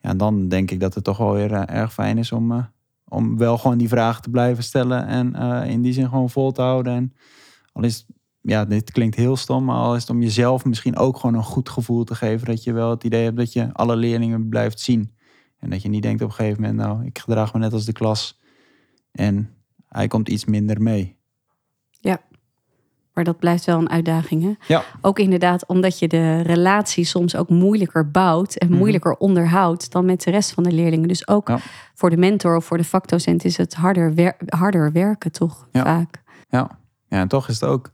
Ja, dan denk ik dat het toch wel weer eh, erg fijn is om, om wel gewoon die vragen te blijven stellen. En in die zin gewoon vol te houden. En al is ja, dit klinkt heel stom, maar al is het om jezelf misschien ook gewoon een goed gevoel te geven. Dat je wel het idee hebt dat je alle leerlingen blijft zien. En dat je niet denkt op een gegeven moment, nou, ik gedraag me net als de klas. En hij komt iets minder mee. Maar dat blijft wel een uitdaging. Hè? Ja. Ook inderdaad omdat je de relatie soms ook moeilijker bouwt en Mhm. moeilijker onderhoudt dan met de rest van de leerlingen. Dus ook Ja. voor de mentor of voor de vakdocent is het harder, wer- harder werken, toch? Ja. Vaak. Ja. ja, en toch is het ook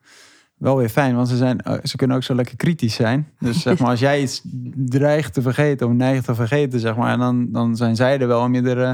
wel weer fijn, want ze, zijn, eh, ze kunnen ook zo lekker kritisch zijn. Dus zeg maar, als jij iets dreigt te vergeten of neigt te vergeten, zeg maar, en dan, dan zijn zij er wel om je er eh,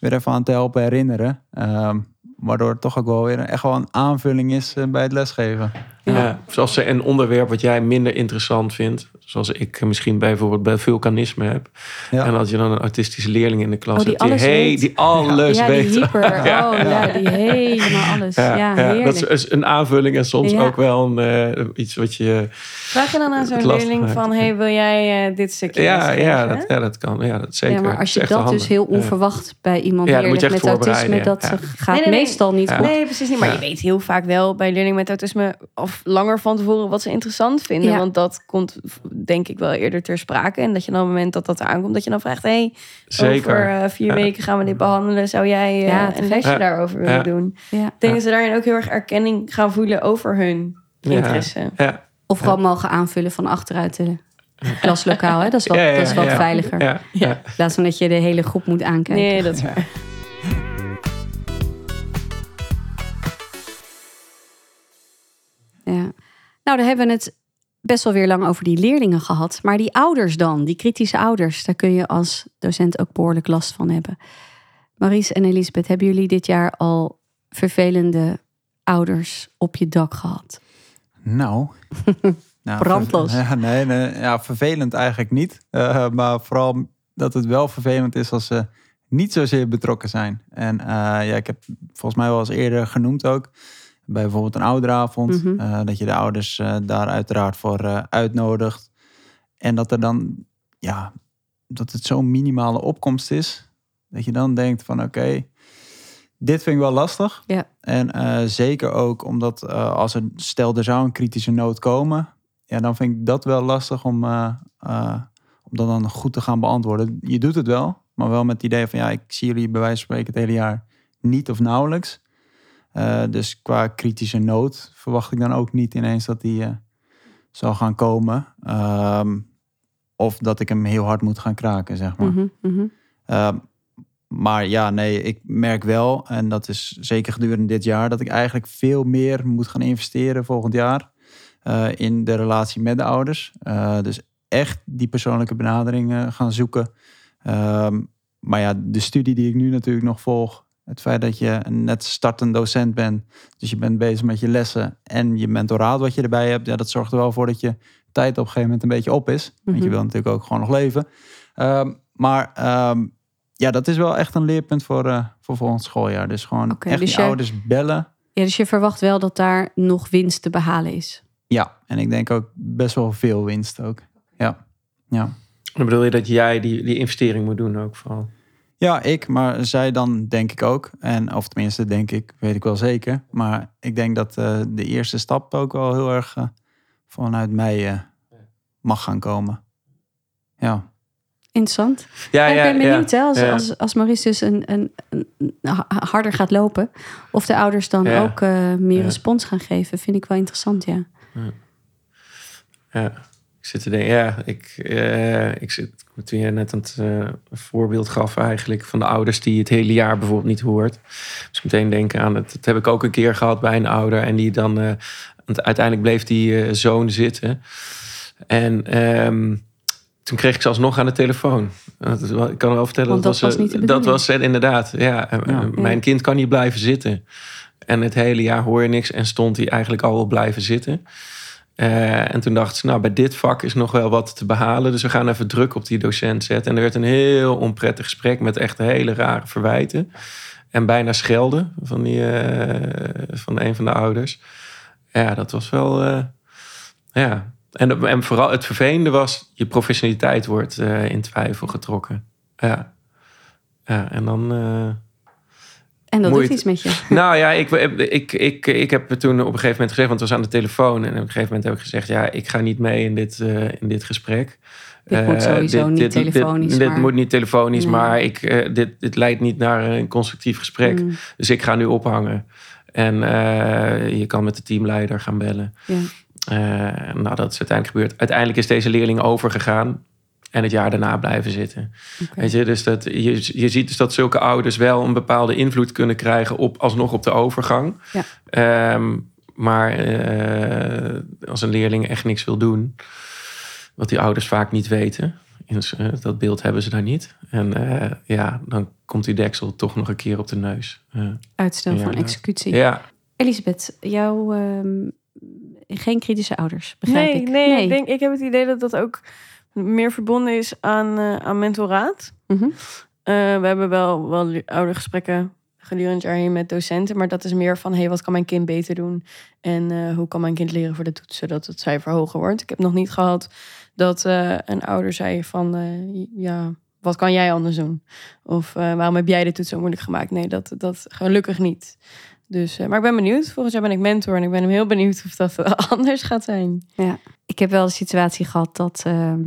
weer even aan te helpen herinneren. Ehm, waardoor het toch ook wel weer echt wel een aanvulling is eh, bij het lesgeven. Ja. Of als ze een onderwerp wat jij minder interessant vindt, zoals ik misschien bijvoorbeeld bij vulkanisme heb. Ja. En dat je dan een autistische leerling in de klas Oh, die hebt die, alles hey, weet. die alles ja, die weet. hyper. Oh ja, die helemaal alles. Ja, Ja, ja, heerlijk. dat is is een aanvulling en soms Ja. ook wel een, eh, iets wat je. Vraag je dan aan zo'n Het lastig leerling maakt. van... hey, wil jij eh, dit stukje Ja, ja, dat, ja, dat kan. Ja, dat zeker. ja, maar als je Dat dus heel Ja. onverwacht bij iemand echt met autisme, dat ja. gaat Nee, nee, nee. meestal niet Ja. goed. Nee, precies niet. Maar je weet heel vaak wel bij leerlingen met autisme... of langer van tevoren wat ze interessant vinden. Ja. Want dat komt denk ik wel eerder ter sprake. En dat je dan op het moment dat dat aankomt... dat je dan vraagt... hey, Zeker. over eh, vier Ja. weken gaan we dit behandelen. Zou jij eh, Ja, een lesje Ja. daarover willen Ja. doen? Ja. Ik denk dat ze daarin ook heel erg erkenning gaan voelen over hun interesse. Ja. Of gewoon mogen aanvullen van achteruit de klaslokaal. Hè? Dat is wat, Ja, ja, dat is wat ja. veiliger. Ja, ja. In plaats van dat je de hele groep moet aankijken. Nee, dat is waar. Ja. Nou, daar hebben we het best wel weer lang over die leerlingen gehad. Maar die ouders dan, die kritische ouders, daar kun je als docent ook behoorlijk last van hebben. Maries en Elisabeth, hebben jullie dit jaar al vervelende ouders op je dak gehad? Nou. nou Brandlos. Ja, nee, nee, ja, vervelend eigenlijk niet. Eh, maar vooral dat het wel vervelend is als ze niet zozeer betrokken zijn. En eh, ja, ik heb volgens mij wel eens eerder genoemd ook. Bij bijvoorbeeld een ouderavond. Mhm. eh, dat je de ouders eh, daar uiteraard voor eh, uitnodigt. En dat er dan, ja, dat het zo'n minimale opkomst is. Dat je dan denkt van oké, dit vind ik wel lastig. Ja. En zeker ook omdat als er, stel er zou een kritische nood komen. Ja, dan vind ik dat wel lastig om, om dat dan goed te gaan beantwoorden. Je doet het wel, maar wel met het idee van ja, ik zie jullie bij wijze van spreken het hele jaar niet of nauwelijks. Eh, dus qua kritische nood verwacht ik dan ook niet ineens dat die eh, zal gaan komen. Ehm, of dat ik hem heel hard moet gaan kraken, zeg maar. Mhm, mhm. Ehm, maar ja, nee, ik merk wel, en dat is zeker gedurende dit jaar, dat ik eigenlijk veel meer moet gaan investeren volgend jaar eh, in de relatie met de ouders. Dus echt die persoonlijke benadering eh, gaan zoeken. Ehm, maar ja, de studie die ik nu natuurlijk nog volg, het feit dat je een net startend docent bent, dus je bent bezig met je lessen en je mentoraat wat je erbij hebt, ja, dat zorgt er wel voor dat je tijd op een gegeven moment een beetje op is. Want je Mhm. wil natuurlijk ook gewoon nog leven. Ehm, maar ehm, ja, dat is wel echt een leerpunt voor, eh, voor volgend schooljaar. Dus gewoon echt dus die jij- ouders bellen. Ja, dus je verwacht wel dat daar nog winst te behalen is. Ja, en ik denk ook best wel veel winst ook. Ja, ja. Dan bedoel je dat jij die, die investering moet doen ook vooral. Ja, ik, maar zij dan denk ik ook. En, of tenminste, denk ik, weet ik wel zeker. Maar ik denk dat eh, de eerste stap ook wel heel erg eh, vanuit mij eh, mag gaan komen. Ja. Interessant. Ja, Ja, ik ben benieuwd hè, als, ja. als, als Maurice dus een, een, een- ha- harder gaat lopen. Of de ouders dan Ja. ook eh, meer Ja. respons gaan geven. Vind ik wel interessant, ja. Ja, ik zit te denken, ja, ik, eh, ik zit, toen je net het eh, voorbeeld gaf eigenlijk van de ouders die het hele jaar bijvoorbeeld niet hoort. Dus meteen denken aan het, dat heb ik ook een keer gehad bij een ouder en die dan, want uiteindelijk bleef die zoon zitten. En ehm, toen kreeg ik ze alsnog aan de telefoon. Dat Ik kan wel vertellen, Want dat was eh, niet de Dat was het inderdaad, ja. Ja. Mijn kind kan niet blijven zitten. En het hele jaar hoor je niks en stond hij eigenlijk al wel blijven zitten. Eh, en toen dacht ze, nou, bij dit vak is nog wel wat te behalen. Dus we gaan even druk op die docent zetten. En er werd een heel onprettig gesprek met echt hele rare verwijten. En bijna schelden van, die, eh, van een van de ouders. Ja, dat was wel... eh, ja. En, en vooral het vervelende was, je professionaliteit wordt in twijfel getrokken. Ja. Ja, en dan... En dat Moeite. doet iets met je. nou ja, ik, ik, ik, ik heb toen op een gegeven moment gezegd, want het was aan de telefoon. En op een gegeven moment heb ik gezegd, ja, ik ga niet mee in dit, eh, in dit gesprek. Dit moet Eh, sowieso niet telefonisch, Dit, dit maar- moet niet telefonisch, Nee. maar ik, eh, dit, dit leidt niet naar een constructief gesprek. Mm, Dus ik ga nu ophangen. En je kan met de teamleider gaan bellen. ja. Nou, dat is uiteindelijk gebeurd. Uiteindelijk is deze leerling overgegaan. En het jaar daarna blijven zitten. Weet je, dus dat, je, je ziet dus dat zulke ouders wel een bepaalde invloed kunnen krijgen op alsnog op de overgang. Ja. Ehm, maar eh, als een leerling echt niks wil doen, wat die ouders vaak niet weten, is, eh, dat beeld hebben ze daar niet. En eh, ja, dan komt die deksel toch nog een keer op de neus. Eh, Uitstel van executie. ja, Elisabeth, jouw ehm, geen kritische ouders, begrijp nee, ik. nee, Ik, denk, ik heb het idee dat dat ook meer verbonden is aan, eh, aan mentoraat. Mhm. Eh, we hebben wel, wel oude gesprekken gedurende het jaar heen met docenten. Maar dat is meer van, hey, wat kan mijn kind beter doen? En eh, hoe kan mijn kind leren voor de toets, zodat het cijfer hoger wordt? Ik heb nog niet gehad dat een ouder zei van, ja, wat kan jij anders doen? Of waarom heb jij de toets zo moeilijk gemaakt? Nee, dat, dat gelukkig niet. Dus, maar ik ben benieuwd. Volgend jaar ben ik mentor en ik ben heel benieuwd of dat anders gaat zijn. Ja, ik heb wel de situatie gehad dat ehm,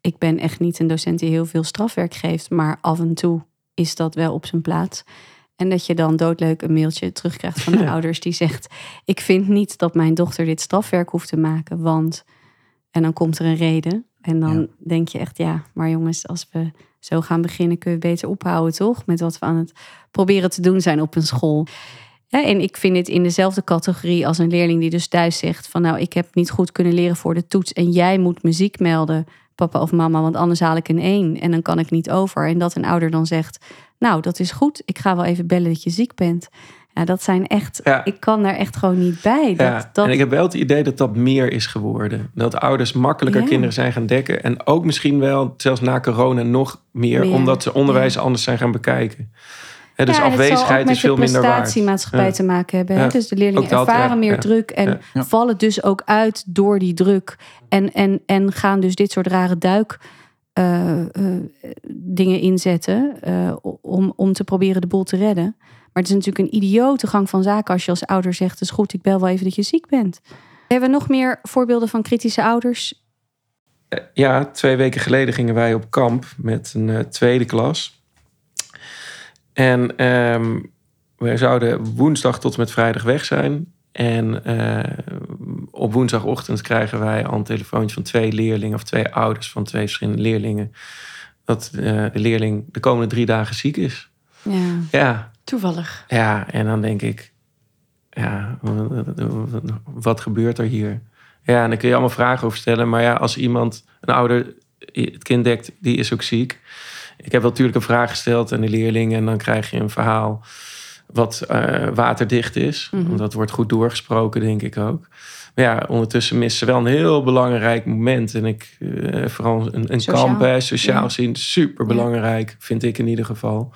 ik ben echt niet een docent die heel veel strafwerk geeft, maar af en toe is dat wel op zijn plaats. En dat je dan doodleuk een mailtje terugkrijgt van de ouders die zegt: Ik vind niet dat mijn dochter dit strafwerk hoeft te maken, want. En dan komt er een reden. En dan Ja. denk je echt: Ja, maar jongens, als we zo gaan beginnen, kunnen we beter ophouden, toch? Met wat we aan het proberen te doen zijn op een school. Ja, en ik vind dit in dezelfde categorie als een leerling die dus thuis zegt van nou, ik heb niet goed kunnen leren voor de toets en jij moet muziek melden, papa of mama, want anders haal ik een één en dan kan ik niet over. En dat een ouder dan zegt, nou, dat is goed, ik ga wel even bellen dat je ziek bent. Ja, dat zijn echt, Ja. ik kan daar echt gewoon niet bij. Dat, ja. dat, En ik heb wel het idee dat dat meer is geworden. Dat ouders makkelijker Ja. kinderen zijn gaan dekken. En ook misschien wel, zelfs na corona, nog meer. Meer, Omdat ze onderwijs anders zijn gaan bekijken. Hè, dus Ja, het afwezigheid is veel de minder waard. prestatiemaatschappij Ja. te maken hebben. Dus de leerlingen dat, ervaren meer druk en vallen dus ook uit door die druk. En, en, en gaan dus dit soort rare duik eh, eh, dingen inzetten eh, om, om te proberen de boel te redden. Maar het is natuurlijk een idiote gang van zaken als je als ouder zegt: Het is goed, ik bel wel even dat je ziek bent. Hebben we nog meer voorbeelden van kritische ouders? Ja, twee weken geleden gingen wij op kamp met een tweede klas. En ehm, we zouden woensdag tot en met vrijdag weg zijn. En eh, op woensdagochtend krijgen wij al een telefoontje van twee leerlingen of twee ouders van twee verschillende leerlingen. Dat eh, de leerling de komende drie dagen ziek is. Ja. Ja, Toevallig. ja, en dan denk ik, ja, wat gebeurt er hier? Ja, en dan kun je allemaal vragen over stellen. Maar ja, als iemand, een ouder, het kind dekt, die is ook ziek. Ik heb natuurlijk een vraag gesteld aan de leerling. En dan krijg je een verhaal wat eh, waterdicht is. Want dat wordt goed doorgesproken, denk ik ook. Maar ja, ondertussen missen ze wel een heel belangrijk moment. En ik, eh, vooral een, een Sociaal. kamp, hè, sociaal Ja. super belangrijk, vind ik in ieder geval.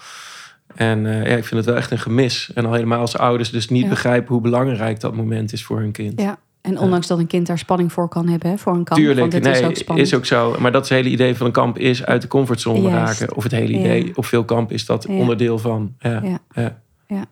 En eh, ja, ik vind het wel echt een gemis. En al helemaal als ouders dus niet begrijpen hoe belangrijk dat moment is voor hun kind. Ja. En ondanks dat een kind daar spanning voor kan hebben, hè, voor een kamp. Tuurlijk, want het nee, is ook spannend. is ook zo. Maar dat is het hele idee van een kamp is uit de comfortzone Juist. raken. Of het hele Ja. idee, op veel kamp is dat Ja. onderdeel van. Ja. Ja. Ja.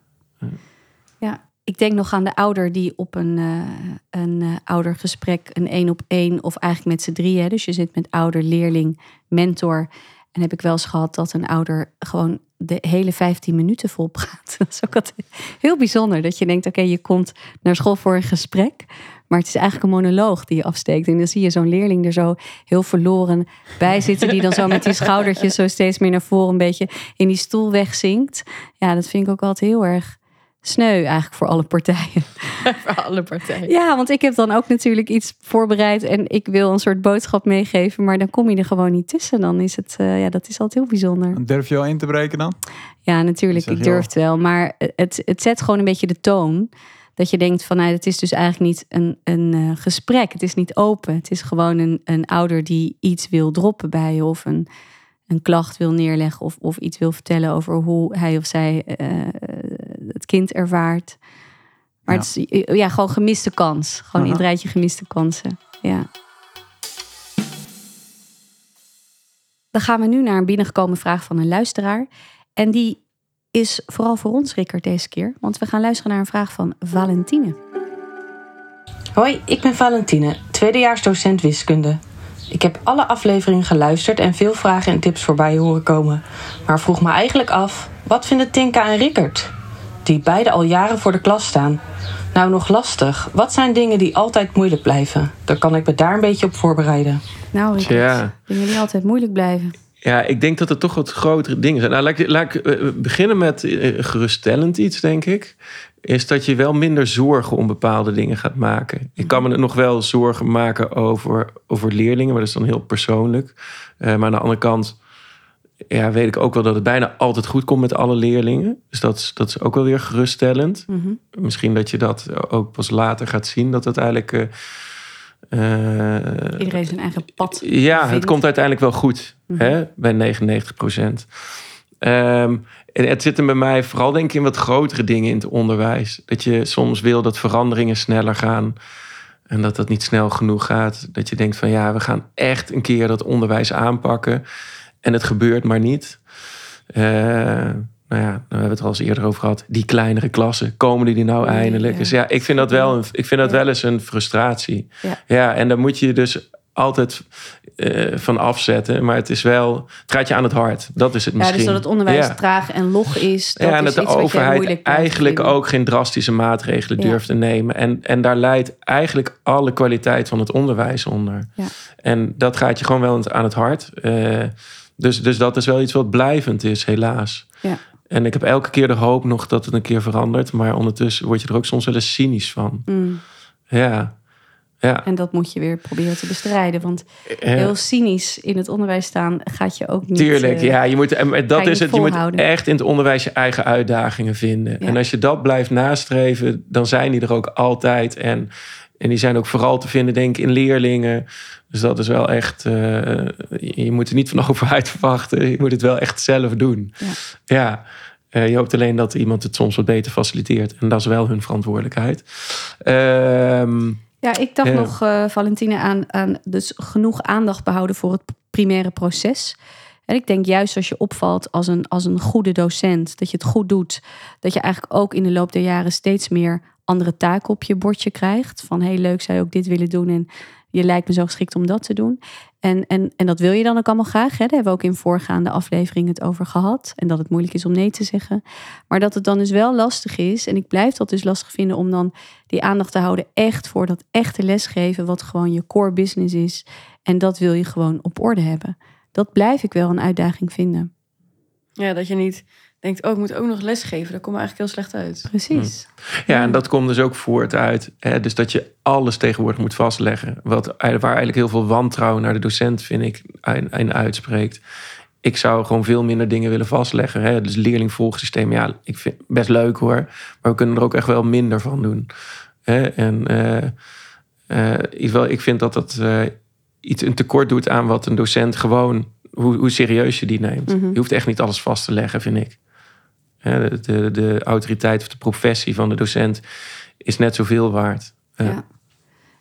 Ja, ik denk nog aan de ouder die op een, eh, een eh, oudergesprek, een één op één, of eigenlijk met z'n drieën. Dus je zit met ouder, leerling, mentor. En heb ik wel eens gehad dat een ouder gewoon de hele 15 minuten vol praat. Dat is ook altijd heel bijzonder. Dat je denkt, oké, je komt naar school voor een gesprek. Maar het is eigenlijk een monoloog die je afsteekt. En dan zie je zo'n leerling er zo heel verloren bij zitten. Die dan zo met die schoudertjes zo steeds meer naar voren een beetje in die stoel wegzinkt. Ja, dat vind ik ook altijd heel erg sneu eigenlijk voor alle partijen. Voor alle partijen. Ja, want ik heb dan ook natuurlijk iets voorbereid en ik wil een soort boodschap meegeven, maar dan kom je er gewoon niet tussen. Dan is het, eh, ja, dat is altijd heel bijzonder. Durf je al in te breken dan? Ja, natuurlijk, ik durf het wel, maar het, het zet gewoon een beetje de toon. Dat je denkt van, nou, het is dus eigenlijk niet een, een eh, gesprek. Het is niet open. Het is gewoon een, een ouder die iets wil droppen bij je of een, een klacht wil neerleggen of, of iets wil vertellen over hoe hij of zij eh, het kind ervaart. Maar Ja. het is ja, gewoon gemiste kans. Gewoon in het rijtje gemiste kansen. Ja. Dan gaan we nu naar een binnengekomen vraag van een luisteraar. En die is vooral voor ons, Rickert, deze keer. Want we gaan luisteren naar een vraag van Valentine. Hoi, ik ben Valentine, tweedejaars docent wiskunde. Ik heb alle afleveringen geluisterd en veel vragen en tips voorbij horen komen. Maar vroeg me eigenlijk af, wat vinden Tinka en Rickert? Die beide al jaren voor de klas staan. Nou, nog lastig. Wat zijn dingen die altijd moeilijk blijven? Dan kan ik me daar een beetje op voorbereiden. Nou, Rickert, Tja. dingen die altijd moeilijk blijven. Ja, ik denk dat het toch wat grotere dingen zijn. Nou, laat ik, laat ik eh, beginnen met eh, geruststellend iets, denk ik. Is dat je wel minder zorgen om bepaalde dingen gaat maken. Ik kan me nog wel zorgen maken over, over leerlingen, maar dat is dan heel persoonlijk. Eh, maar aan de andere kant ja, weet ik ook wel dat het bijna altijd goed komt met alle leerlingen. Dus dat is, dat is ook wel weer geruststellend. Mhm. Misschien dat je dat ook pas later gaat zien, dat het eigenlijk. eh, eh, Iedereen zijn eigen pad. ja, het komt uiteindelijk wel goed. Mhm. hè, bij 99 procent. Ehm, en het zit hem bij mij vooral denk ik in wat grotere dingen in het onderwijs. Dat je soms wil dat veranderingen sneller gaan. En dat dat niet snel genoeg gaat. Dat je denkt van ja, we gaan echt een keer dat onderwijs aanpakken. En het gebeurt maar niet. Eh, nou ja, daar hebben we het er al eens eerder over gehad. Die kleinere klassen, komen die nou Nee, eindelijk? ja. Dus ja, ik vind dat wel, een, ik vind dat Ja. wel eens een frustratie. Ja. ja, en daar moet je dus altijd eh, van afzetten. Maar het is wel, het gaat je aan het hart. Dat is het Ja, misschien. dus dat het onderwijs Ja. traag en log is. Dat ja, en is dat de overheid eigenlijk ook geen drastische maatregelen Ja. durft te nemen. En, en daar leidt eigenlijk alle kwaliteit van het onderwijs onder. Ja. En dat gaat je gewoon wel aan het hart. Eh, dus, dus dat is wel iets wat blijvend is, helaas. Ja. En ik heb elke keer de hoop nog dat het een keer verandert. Maar ondertussen word je er ook soms wel eens cynisch van. Mm. Ja. Ja. En dat moet je weer proberen te bestrijden. Want heel cynisch in het onderwijs staan gaat je ook niet... Tuurlijk, eh, ja. Je moet, en dat je is het. Je moet echt in het onderwijs je eigen uitdagingen vinden. Ja. En als je dat blijft nastreven, dan zijn die er ook altijd. En, en die zijn ook vooral te vinden, denk ik, in leerlingen. Dus dat is wel echt. eh, je moet er niet van de overheid verwachten. Je moet het wel echt zelf doen. Ja. Ja. Eh, je hoopt alleen dat iemand het soms wat beter faciliteert. En dat is wel hun verantwoordelijkheid. Ehm, Ja, ik dacht Ja. nog, eh, Valentine, aan, aan dus genoeg aandacht behouden voor het primaire proces. En ik denk juist als je opvalt als een, als een goede docent, dat je het goed doet, dat je eigenlijk ook in de loop der jaren steeds meer andere taken op je bordje krijgt. Van heel leuk, zou je ook dit willen doen en je lijkt me zo geschikt om dat te doen. En, en, en dat wil je dan ook allemaal graag. Hè? Daar hebben we ook in voorgaande aflevering het over gehad. En dat het moeilijk is om nee te zeggen. Maar dat het dan dus wel lastig is. En ik blijf dat dus lastig vinden om dan die aandacht te houden echt voor dat echte lesgeven. Wat gewoon je core business is. En dat wil je gewoon op orde hebben. Dat blijf ik wel een uitdaging vinden. Ja, dat je niet denkt, oh, ik moet ook nog lesgeven. Dat komt eigenlijk heel slecht uit. Precies. Ja, en dat komt dus ook voort uit. Hè, dus dat je alles tegenwoordig moet vastleggen. Wat, waar eigenlijk heel veel wantrouwen naar de docent, vind ik, in uitspreekt. Ik zou gewoon veel minder dingen willen vastleggen. Hè. Dus leerlingvolgsysteem, ja, ik vind het best leuk hoor. Maar we kunnen er ook echt wel minder van doen. Hè. En uh, uh, ik vind dat dat uh, iets een tekort doet aan wat een docent gewoon, hoe, hoe serieus je die neemt. Mhm. Je hoeft echt niet alles vast te leggen, vind ik. De, de, de, autoriteit of de professie van de docent is net zoveel waard. Ja.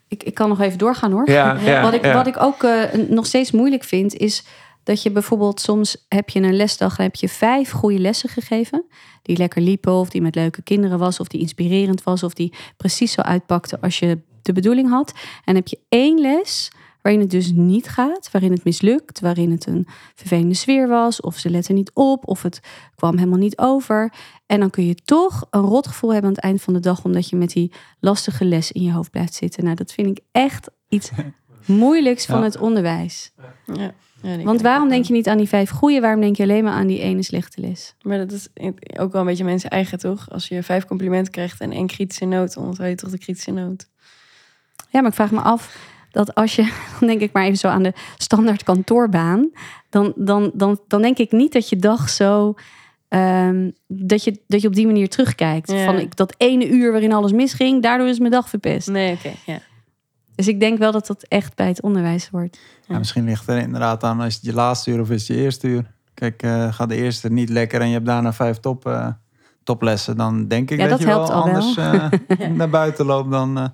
Ik, ik kan nog even doorgaan hoor. Ja, ja, wat, ik, wat ik ook uh, nog steeds moeilijk vind, is dat je bijvoorbeeld soms heb je een lesdag en heb je vijf goede lessen gegeven. Die lekker liepen, of die met leuke kinderen was, of die inspirerend was, of die precies zo uitpakte als je de bedoeling had. En heb je één les waarin het dus niet gaat, waarin het mislukt, waarin het een vervelende sfeer was, of ze letten niet op, of het kwam helemaal niet over. En dan kun je toch een rotgevoel hebben aan het eind van de dag, omdat je met die lastige les in je hoofd blijft zitten. Nou, dat vind ik echt iets moeilijks van Ja. het onderwijs. Ja. Want waarom denk je niet aan die vijf goede? Waarom denk je alleen maar aan die ene slechte les? Maar dat is ook wel een beetje mensen eigen, toch? Als je vijf complimenten krijgt en één kritische noot, dan onthoud je toch de kritische noot. Ja, maar ik vraag me af dat als je, dan denk ik maar even zo aan de standaard kantoorbaan, dan, dan, dan, dan denk ik niet dat je dag zo, ehm, dat, je, dat je op die manier terugkijkt. Ja. Van ik, dat ene uur waarin alles misging, daardoor is mijn dag verpest. Nee, oké, ja. Dus ik denk wel dat dat echt bij het onderwijs hoort. Ja, misschien ligt er inderdaad aan, is het je laatste uur of is het je eerste uur? Kijk, eh gaat de eerste niet lekker en je hebt daarna vijf top, eh, toplessen, dan denk ik Ja, dat, dat je helpt wel anders eh, naar buiten loopt dan eh,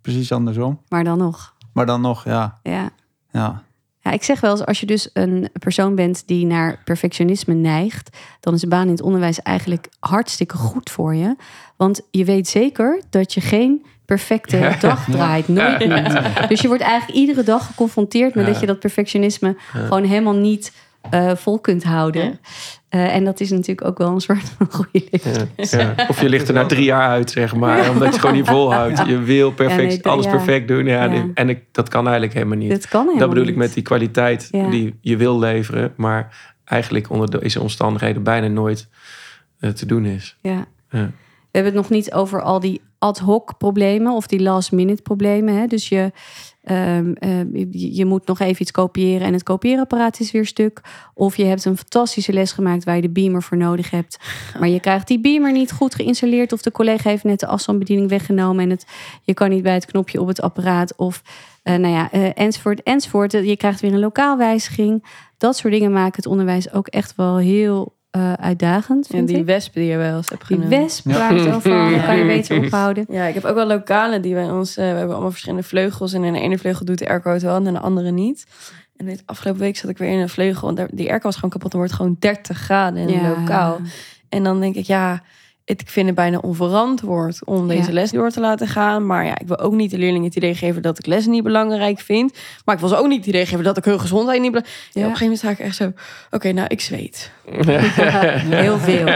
precies andersom. Maar dan nog, Maar dan nog, ja, ja. ja. Ja, ik zeg wel eens, als je dus een persoon bent die naar perfectionisme neigt, dan is de baan in het onderwijs eigenlijk hartstikke goed voor je. Want je weet zeker dat je geen perfecte Ja. dag draait. Nooit. Dus je wordt eigenlijk iedere dag geconfronteerd met Ja. dat je dat perfectionisme gewoon helemaal niet eh, vol kunt houden. Ja. Eh, en dat is natuurlijk ook wel een soort van goede les. Ja, ja. Of je ligt er na drie jaar uit, zeg maar. Omdat je gewoon niet volhoudt. Je wil perfect, Ja, nee, dat- alles ja. perfect doen. Ja, Ja. nee, En ik, dat kan eigenlijk helemaal niet. Dat kan helemaal dat bedoel ik met die kwaliteit Ja. die je wil leveren. Maar eigenlijk onder deze omstandigheden bijna nooit eh, te doen is. Ja. Ja. We hebben het nog niet over al die ad hoc problemen of die last minute problemen. Hè? Dus je, ehm, ehm, je, moet nog even iets kopiëren en het kopieerapparaat is weer stuk. Of je hebt een fantastische les gemaakt waar je de beamer voor nodig hebt. Maar je krijgt die beamer niet goed geïnstalleerd. Of de collega heeft net de afstandsbediening weggenomen en het, je kan niet bij het knopje op het apparaat. Of eh, nou ja, eh, enzovoort, enzovoort. Je krijgt weer een lokaalwijziging. Dat soort dingen maken het onderwijs ook echt wel heel eh, uitdagend. En die ik. wespen die je wel eens hebt Die genoemd. wesp waar het overal, die kan je beter ophouden. Ja, ik heb ook wel lokalen die bij ons... eh, we hebben allemaal verschillende vleugels. En in de ene vleugel doet de airco het wel en in de andere niet. En dit afgelopen week zat ik weer in een vleugel. En daar- die airco was gewoon kapot. Dan wordt het gewoon 30 graden in een lokaal. En dan denk ik, ja, het, ik vind het bijna onverantwoord om deze Ja. les door te laten gaan. Maar ja, ik wil ook niet de leerlingen het idee geven dat ik les niet belangrijk vind. Maar ik wil ze ook niet het idee geven dat ik hun gezondheid niet belangrijk ja. Ja. Op een gegeven moment sta ik echt zo, oké, nou, ik zweet. Heel veel.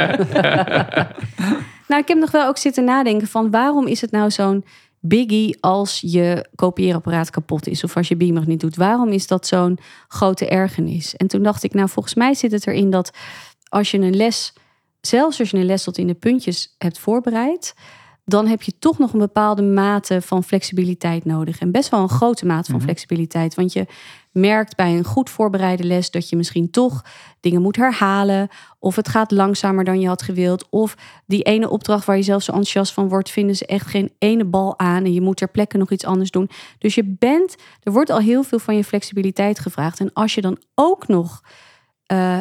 nou, ik heb nog wel ook zitten nadenken van waarom is het nou zo'n biggie als je kopieerapparaat kapot is of als je beamer niet doet? Waarom is dat zo'n grote ergernis? En toen dacht ik, nou, volgens mij zit het erin dat als je een les, zelfs als je een les tot in de puntjes hebt voorbereid, dan heb je toch nog een bepaalde mate van flexibiliteit nodig. En best wel een grote mate van flexibiliteit. Want je merkt bij een goed voorbereide les dat je misschien toch dingen moet herhalen. Of het gaat langzamer dan je had gewild. Of die ene opdracht waar je zelf zo enthousiast van wordt, vinden ze echt geen ene bal aan. En je moet ter plekke nog iets anders doen. Dus je bent, er wordt al heel veel van je flexibiliteit gevraagd. En als je dan ook nog eh,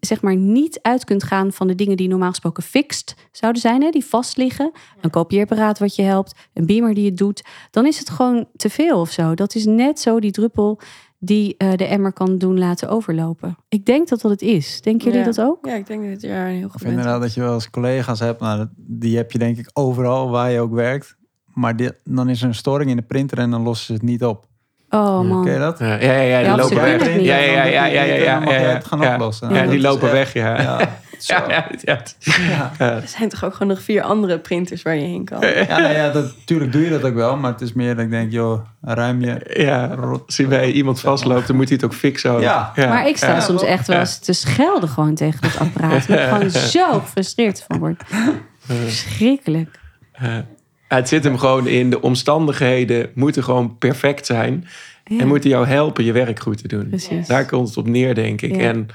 zeg maar niet uit kunt gaan van de dingen die normaal gesproken fixed zouden zijn, hè, die vast liggen. Een kopieerapparaat wat je helpt, een beamer die het doet, dan is het gewoon te veel of zo. Dat is net zo die druppel die eh, de emmer kan doen laten overlopen. Ik denk dat dat het is. Denken jullie Ja. dat ook? Ja, ik denk dat je daar een heel goed inderdaad dat je wel eens collega's hebt, nou, die heb je denk ik overal waar je ook werkt. Maar die- dan is er een storing in de printer en dan lossen ze het niet op. Oh man. Ken je dat? Ja, ja, ja, die Ja, lopen weg. Ja, ja, ja, ja, ja, ja, het gaan Ja. oplossen. Ja, die lopen echt- weg, ja. Ja. Ja, ja, ja. Ja. Er zijn toch ook gewoon nog vier andere printers waar je heen kan. Ja, nou ja, dat, natuurlijk doe je dat ook wel. Maar het is meer dat ik denk, joh, ruim je. Ja, als hij bij iemand vastloopt, dan moet hij het ook fixen. Ja. Maar ik sta Ja. soms echt wel eens te schelden gewoon tegen dat apparaat. Ik gewoon zo gefrustreerd van word. Verschrikkelijk. Het zit hem gewoon in de omstandigheden moeten gewoon perfect zijn. Ja, En moeten jou helpen je werk goed te doen. Precies. Daar komt het op neer, denk ik. Ja. En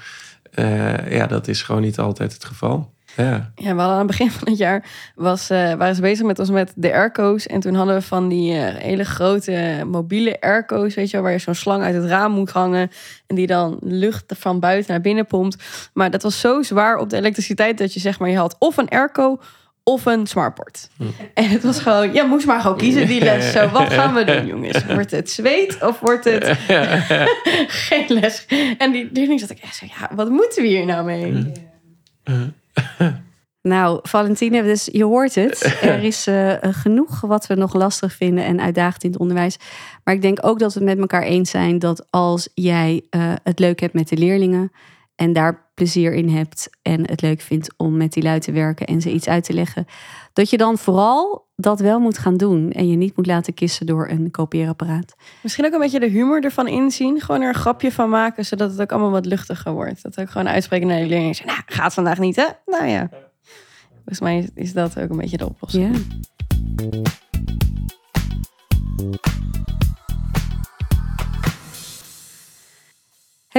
eh, ja, dat is gewoon niet altijd het geval. Ja. Ja, we hadden aan het begin van het jaar was, eh, waren ze bezig met ons met de airco's. En toen hadden we van die eh, hele grote mobiele airco's, weet je wel, waar je zo'n slang uit het raam moet hangen. En die dan lucht van buiten naar binnen pompt. Maar dat was zo zwaar op de elektriciteit dat je zeg maar, je had of een airco of een smartboard. En het was gewoon, ja, moest maar gewoon kiezen die les. Zo, wat gaan we doen, jongens? Wordt het zweet of wordt het geen les? En die leerling zat ik echt zo, ja, wat moeten we hier nou mee? Nou, Valentine, dus je hoort het. Er is eh, genoeg wat we nog lastig vinden en uitdagend in het onderwijs. Maar ik denk ook dat we het met elkaar eens zijn dat als jij eh, het leuk hebt met de leerlingen en daar plezier in hebt en het leuk vindt om met die lui te werken en ze iets uit te leggen, dat je dan vooral dat wel moet gaan doen en je niet moet laten kissen door een kopieerapparaat. Misschien ook een beetje de humor ervan inzien. Gewoon er een grapje van maken, zodat het ook allemaal wat luchtiger wordt. Dat ook gewoon uitspreken naar de leerling. Zeggen, nou, gaat vandaag niet, hè? Nou ja. Volgens mij is- is dat ook een beetje de oplossing. Ja.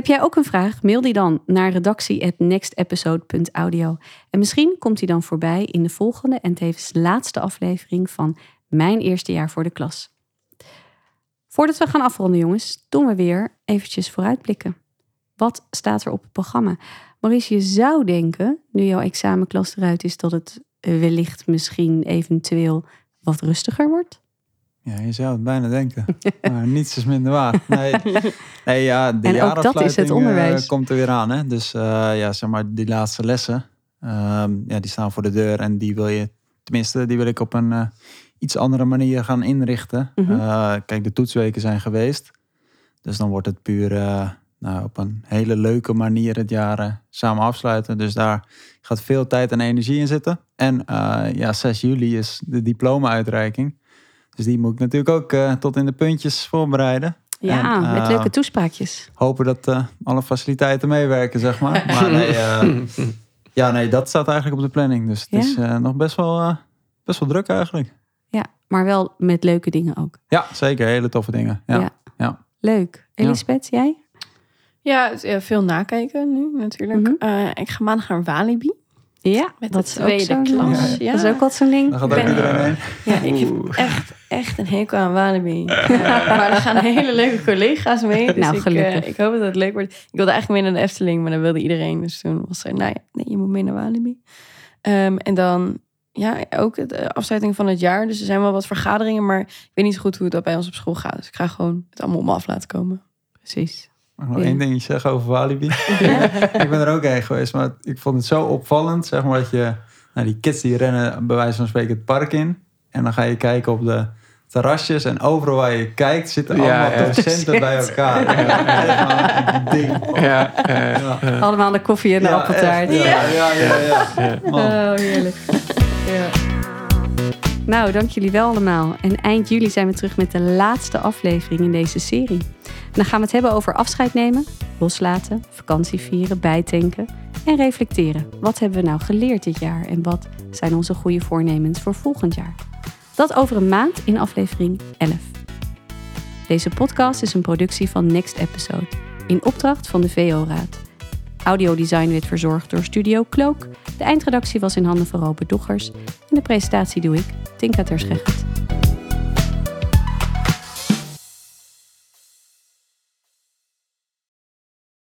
Heb jij ook een vraag? Mail die dan naar redactie@nextepisode.audio. En misschien komt die dan voorbij in de volgende en tevens laatste aflevering van Mijn eerste jaar voor de klas. Voordat we gaan afronden, jongens, doen we weer eventjes vooruitblikken. Wat staat er op het programma? Maurice, je zou denken, nu jouw examenklas eruit is, dat het wellicht misschien eventueel wat rustiger wordt. Ja, je zou het bijna denken. Maar niets is minder waar. Nee, nee ja, de En ook dat is het jaarafsluiting, onderwijs. eh, komt er weer aan. Hè? Dus eh, ja, zeg maar, die laatste lessen, ehm, ja, die staan voor de deur. En die wil je, tenminste, die wil ik op een eh, iets andere manier gaan inrichten. Mhm. Eh, kijk, de toetsweken zijn geweest. Dus dan wordt het puur eh, nou, op een hele leuke manier het jaar eh, samen afsluiten. Dus daar gaat veel tijd en energie in zitten. En eh, ja, 6 juli is de diploma-uitreiking. Dus die moet ik natuurlijk ook eh, tot in de puntjes voorbereiden. Ja, En, met eh, leuke toespraakjes. Hopen dat eh, alle faciliteiten meewerken, zeg maar. Maar nee, eh, ja, nee, dat staat eigenlijk op de planning. Dus het Ja. is eh, nog best wel, eh, best wel druk eigenlijk. Ja, maar wel met leuke dingen ook. Ja, zeker. Hele toffe dingen. Ja. Ja. Ja. Leuk. Elisabeth, jij? Ja, veel nakijken nu natuurlijk. Mhm. Eh, ik ga maandag naar Walibi. Ja, Met dat de tweede klas. Ja. Dat is ook wat zo'n ding. Gaat Ben- iedereen heen. Ja, ik heb echt, echt een hekel aan Walibi. Ja, maar er gaan hele leuke collega's mee. Dus Nou, ik, gelukkig. eh, ik hoop dat het leuk wordt. Ik wilde eigenlijk mee naar de Efteling, maar dat wilde iedereen. Dus toen was er, nou ja, nee, je moet mee naar Walibi. Ehm, en dan, ja, ook de afsluiting van het jaar. Dus er zijn wel wat vergaderingen, maar ik weet niet zo goed hoe het bij ons op school gaat. Dus ik ga gewoon het allemaal op me af laten komen. Precies. Mag ik nog één dingetje zeggen over Walibi? ik ben er ook heen geweest, maar ik vond het zo opvallend. Zeg maar dat je, nou, die kids die rennen bij wijze van spreken het park in. En dan ga je kijken op de terrasjes. En overal waar je kijkt zitten allemaal ja. docenten bij elkaar. Ja, een ding. Ja, Ja. Allemaal de koffie en de Ja, appeltaart. Ja, ja, ja. Oh, heerlijk. Nou, dank jullie wel allemaal. En eind juli zijn we terug met de laatste aflevering in deze serie. Dan gaan we het hebben over afscheid nemen, loslaten, vakantie vieren, bijtanken en reflecteren. Wat hebben we nou geleerd dit jaar en wat zijn onze goede voornemens voor volgend jaar? Dat over een maand in aflevering 11. Deze podcast is een productie van Next Episode in opdracht van de VO-raad. Audiodesign werd verzorgd door Studio Cloak. De eindredactie was in handen van Robert Doggers. En de presentatie doe ik, Tinka Terschecht.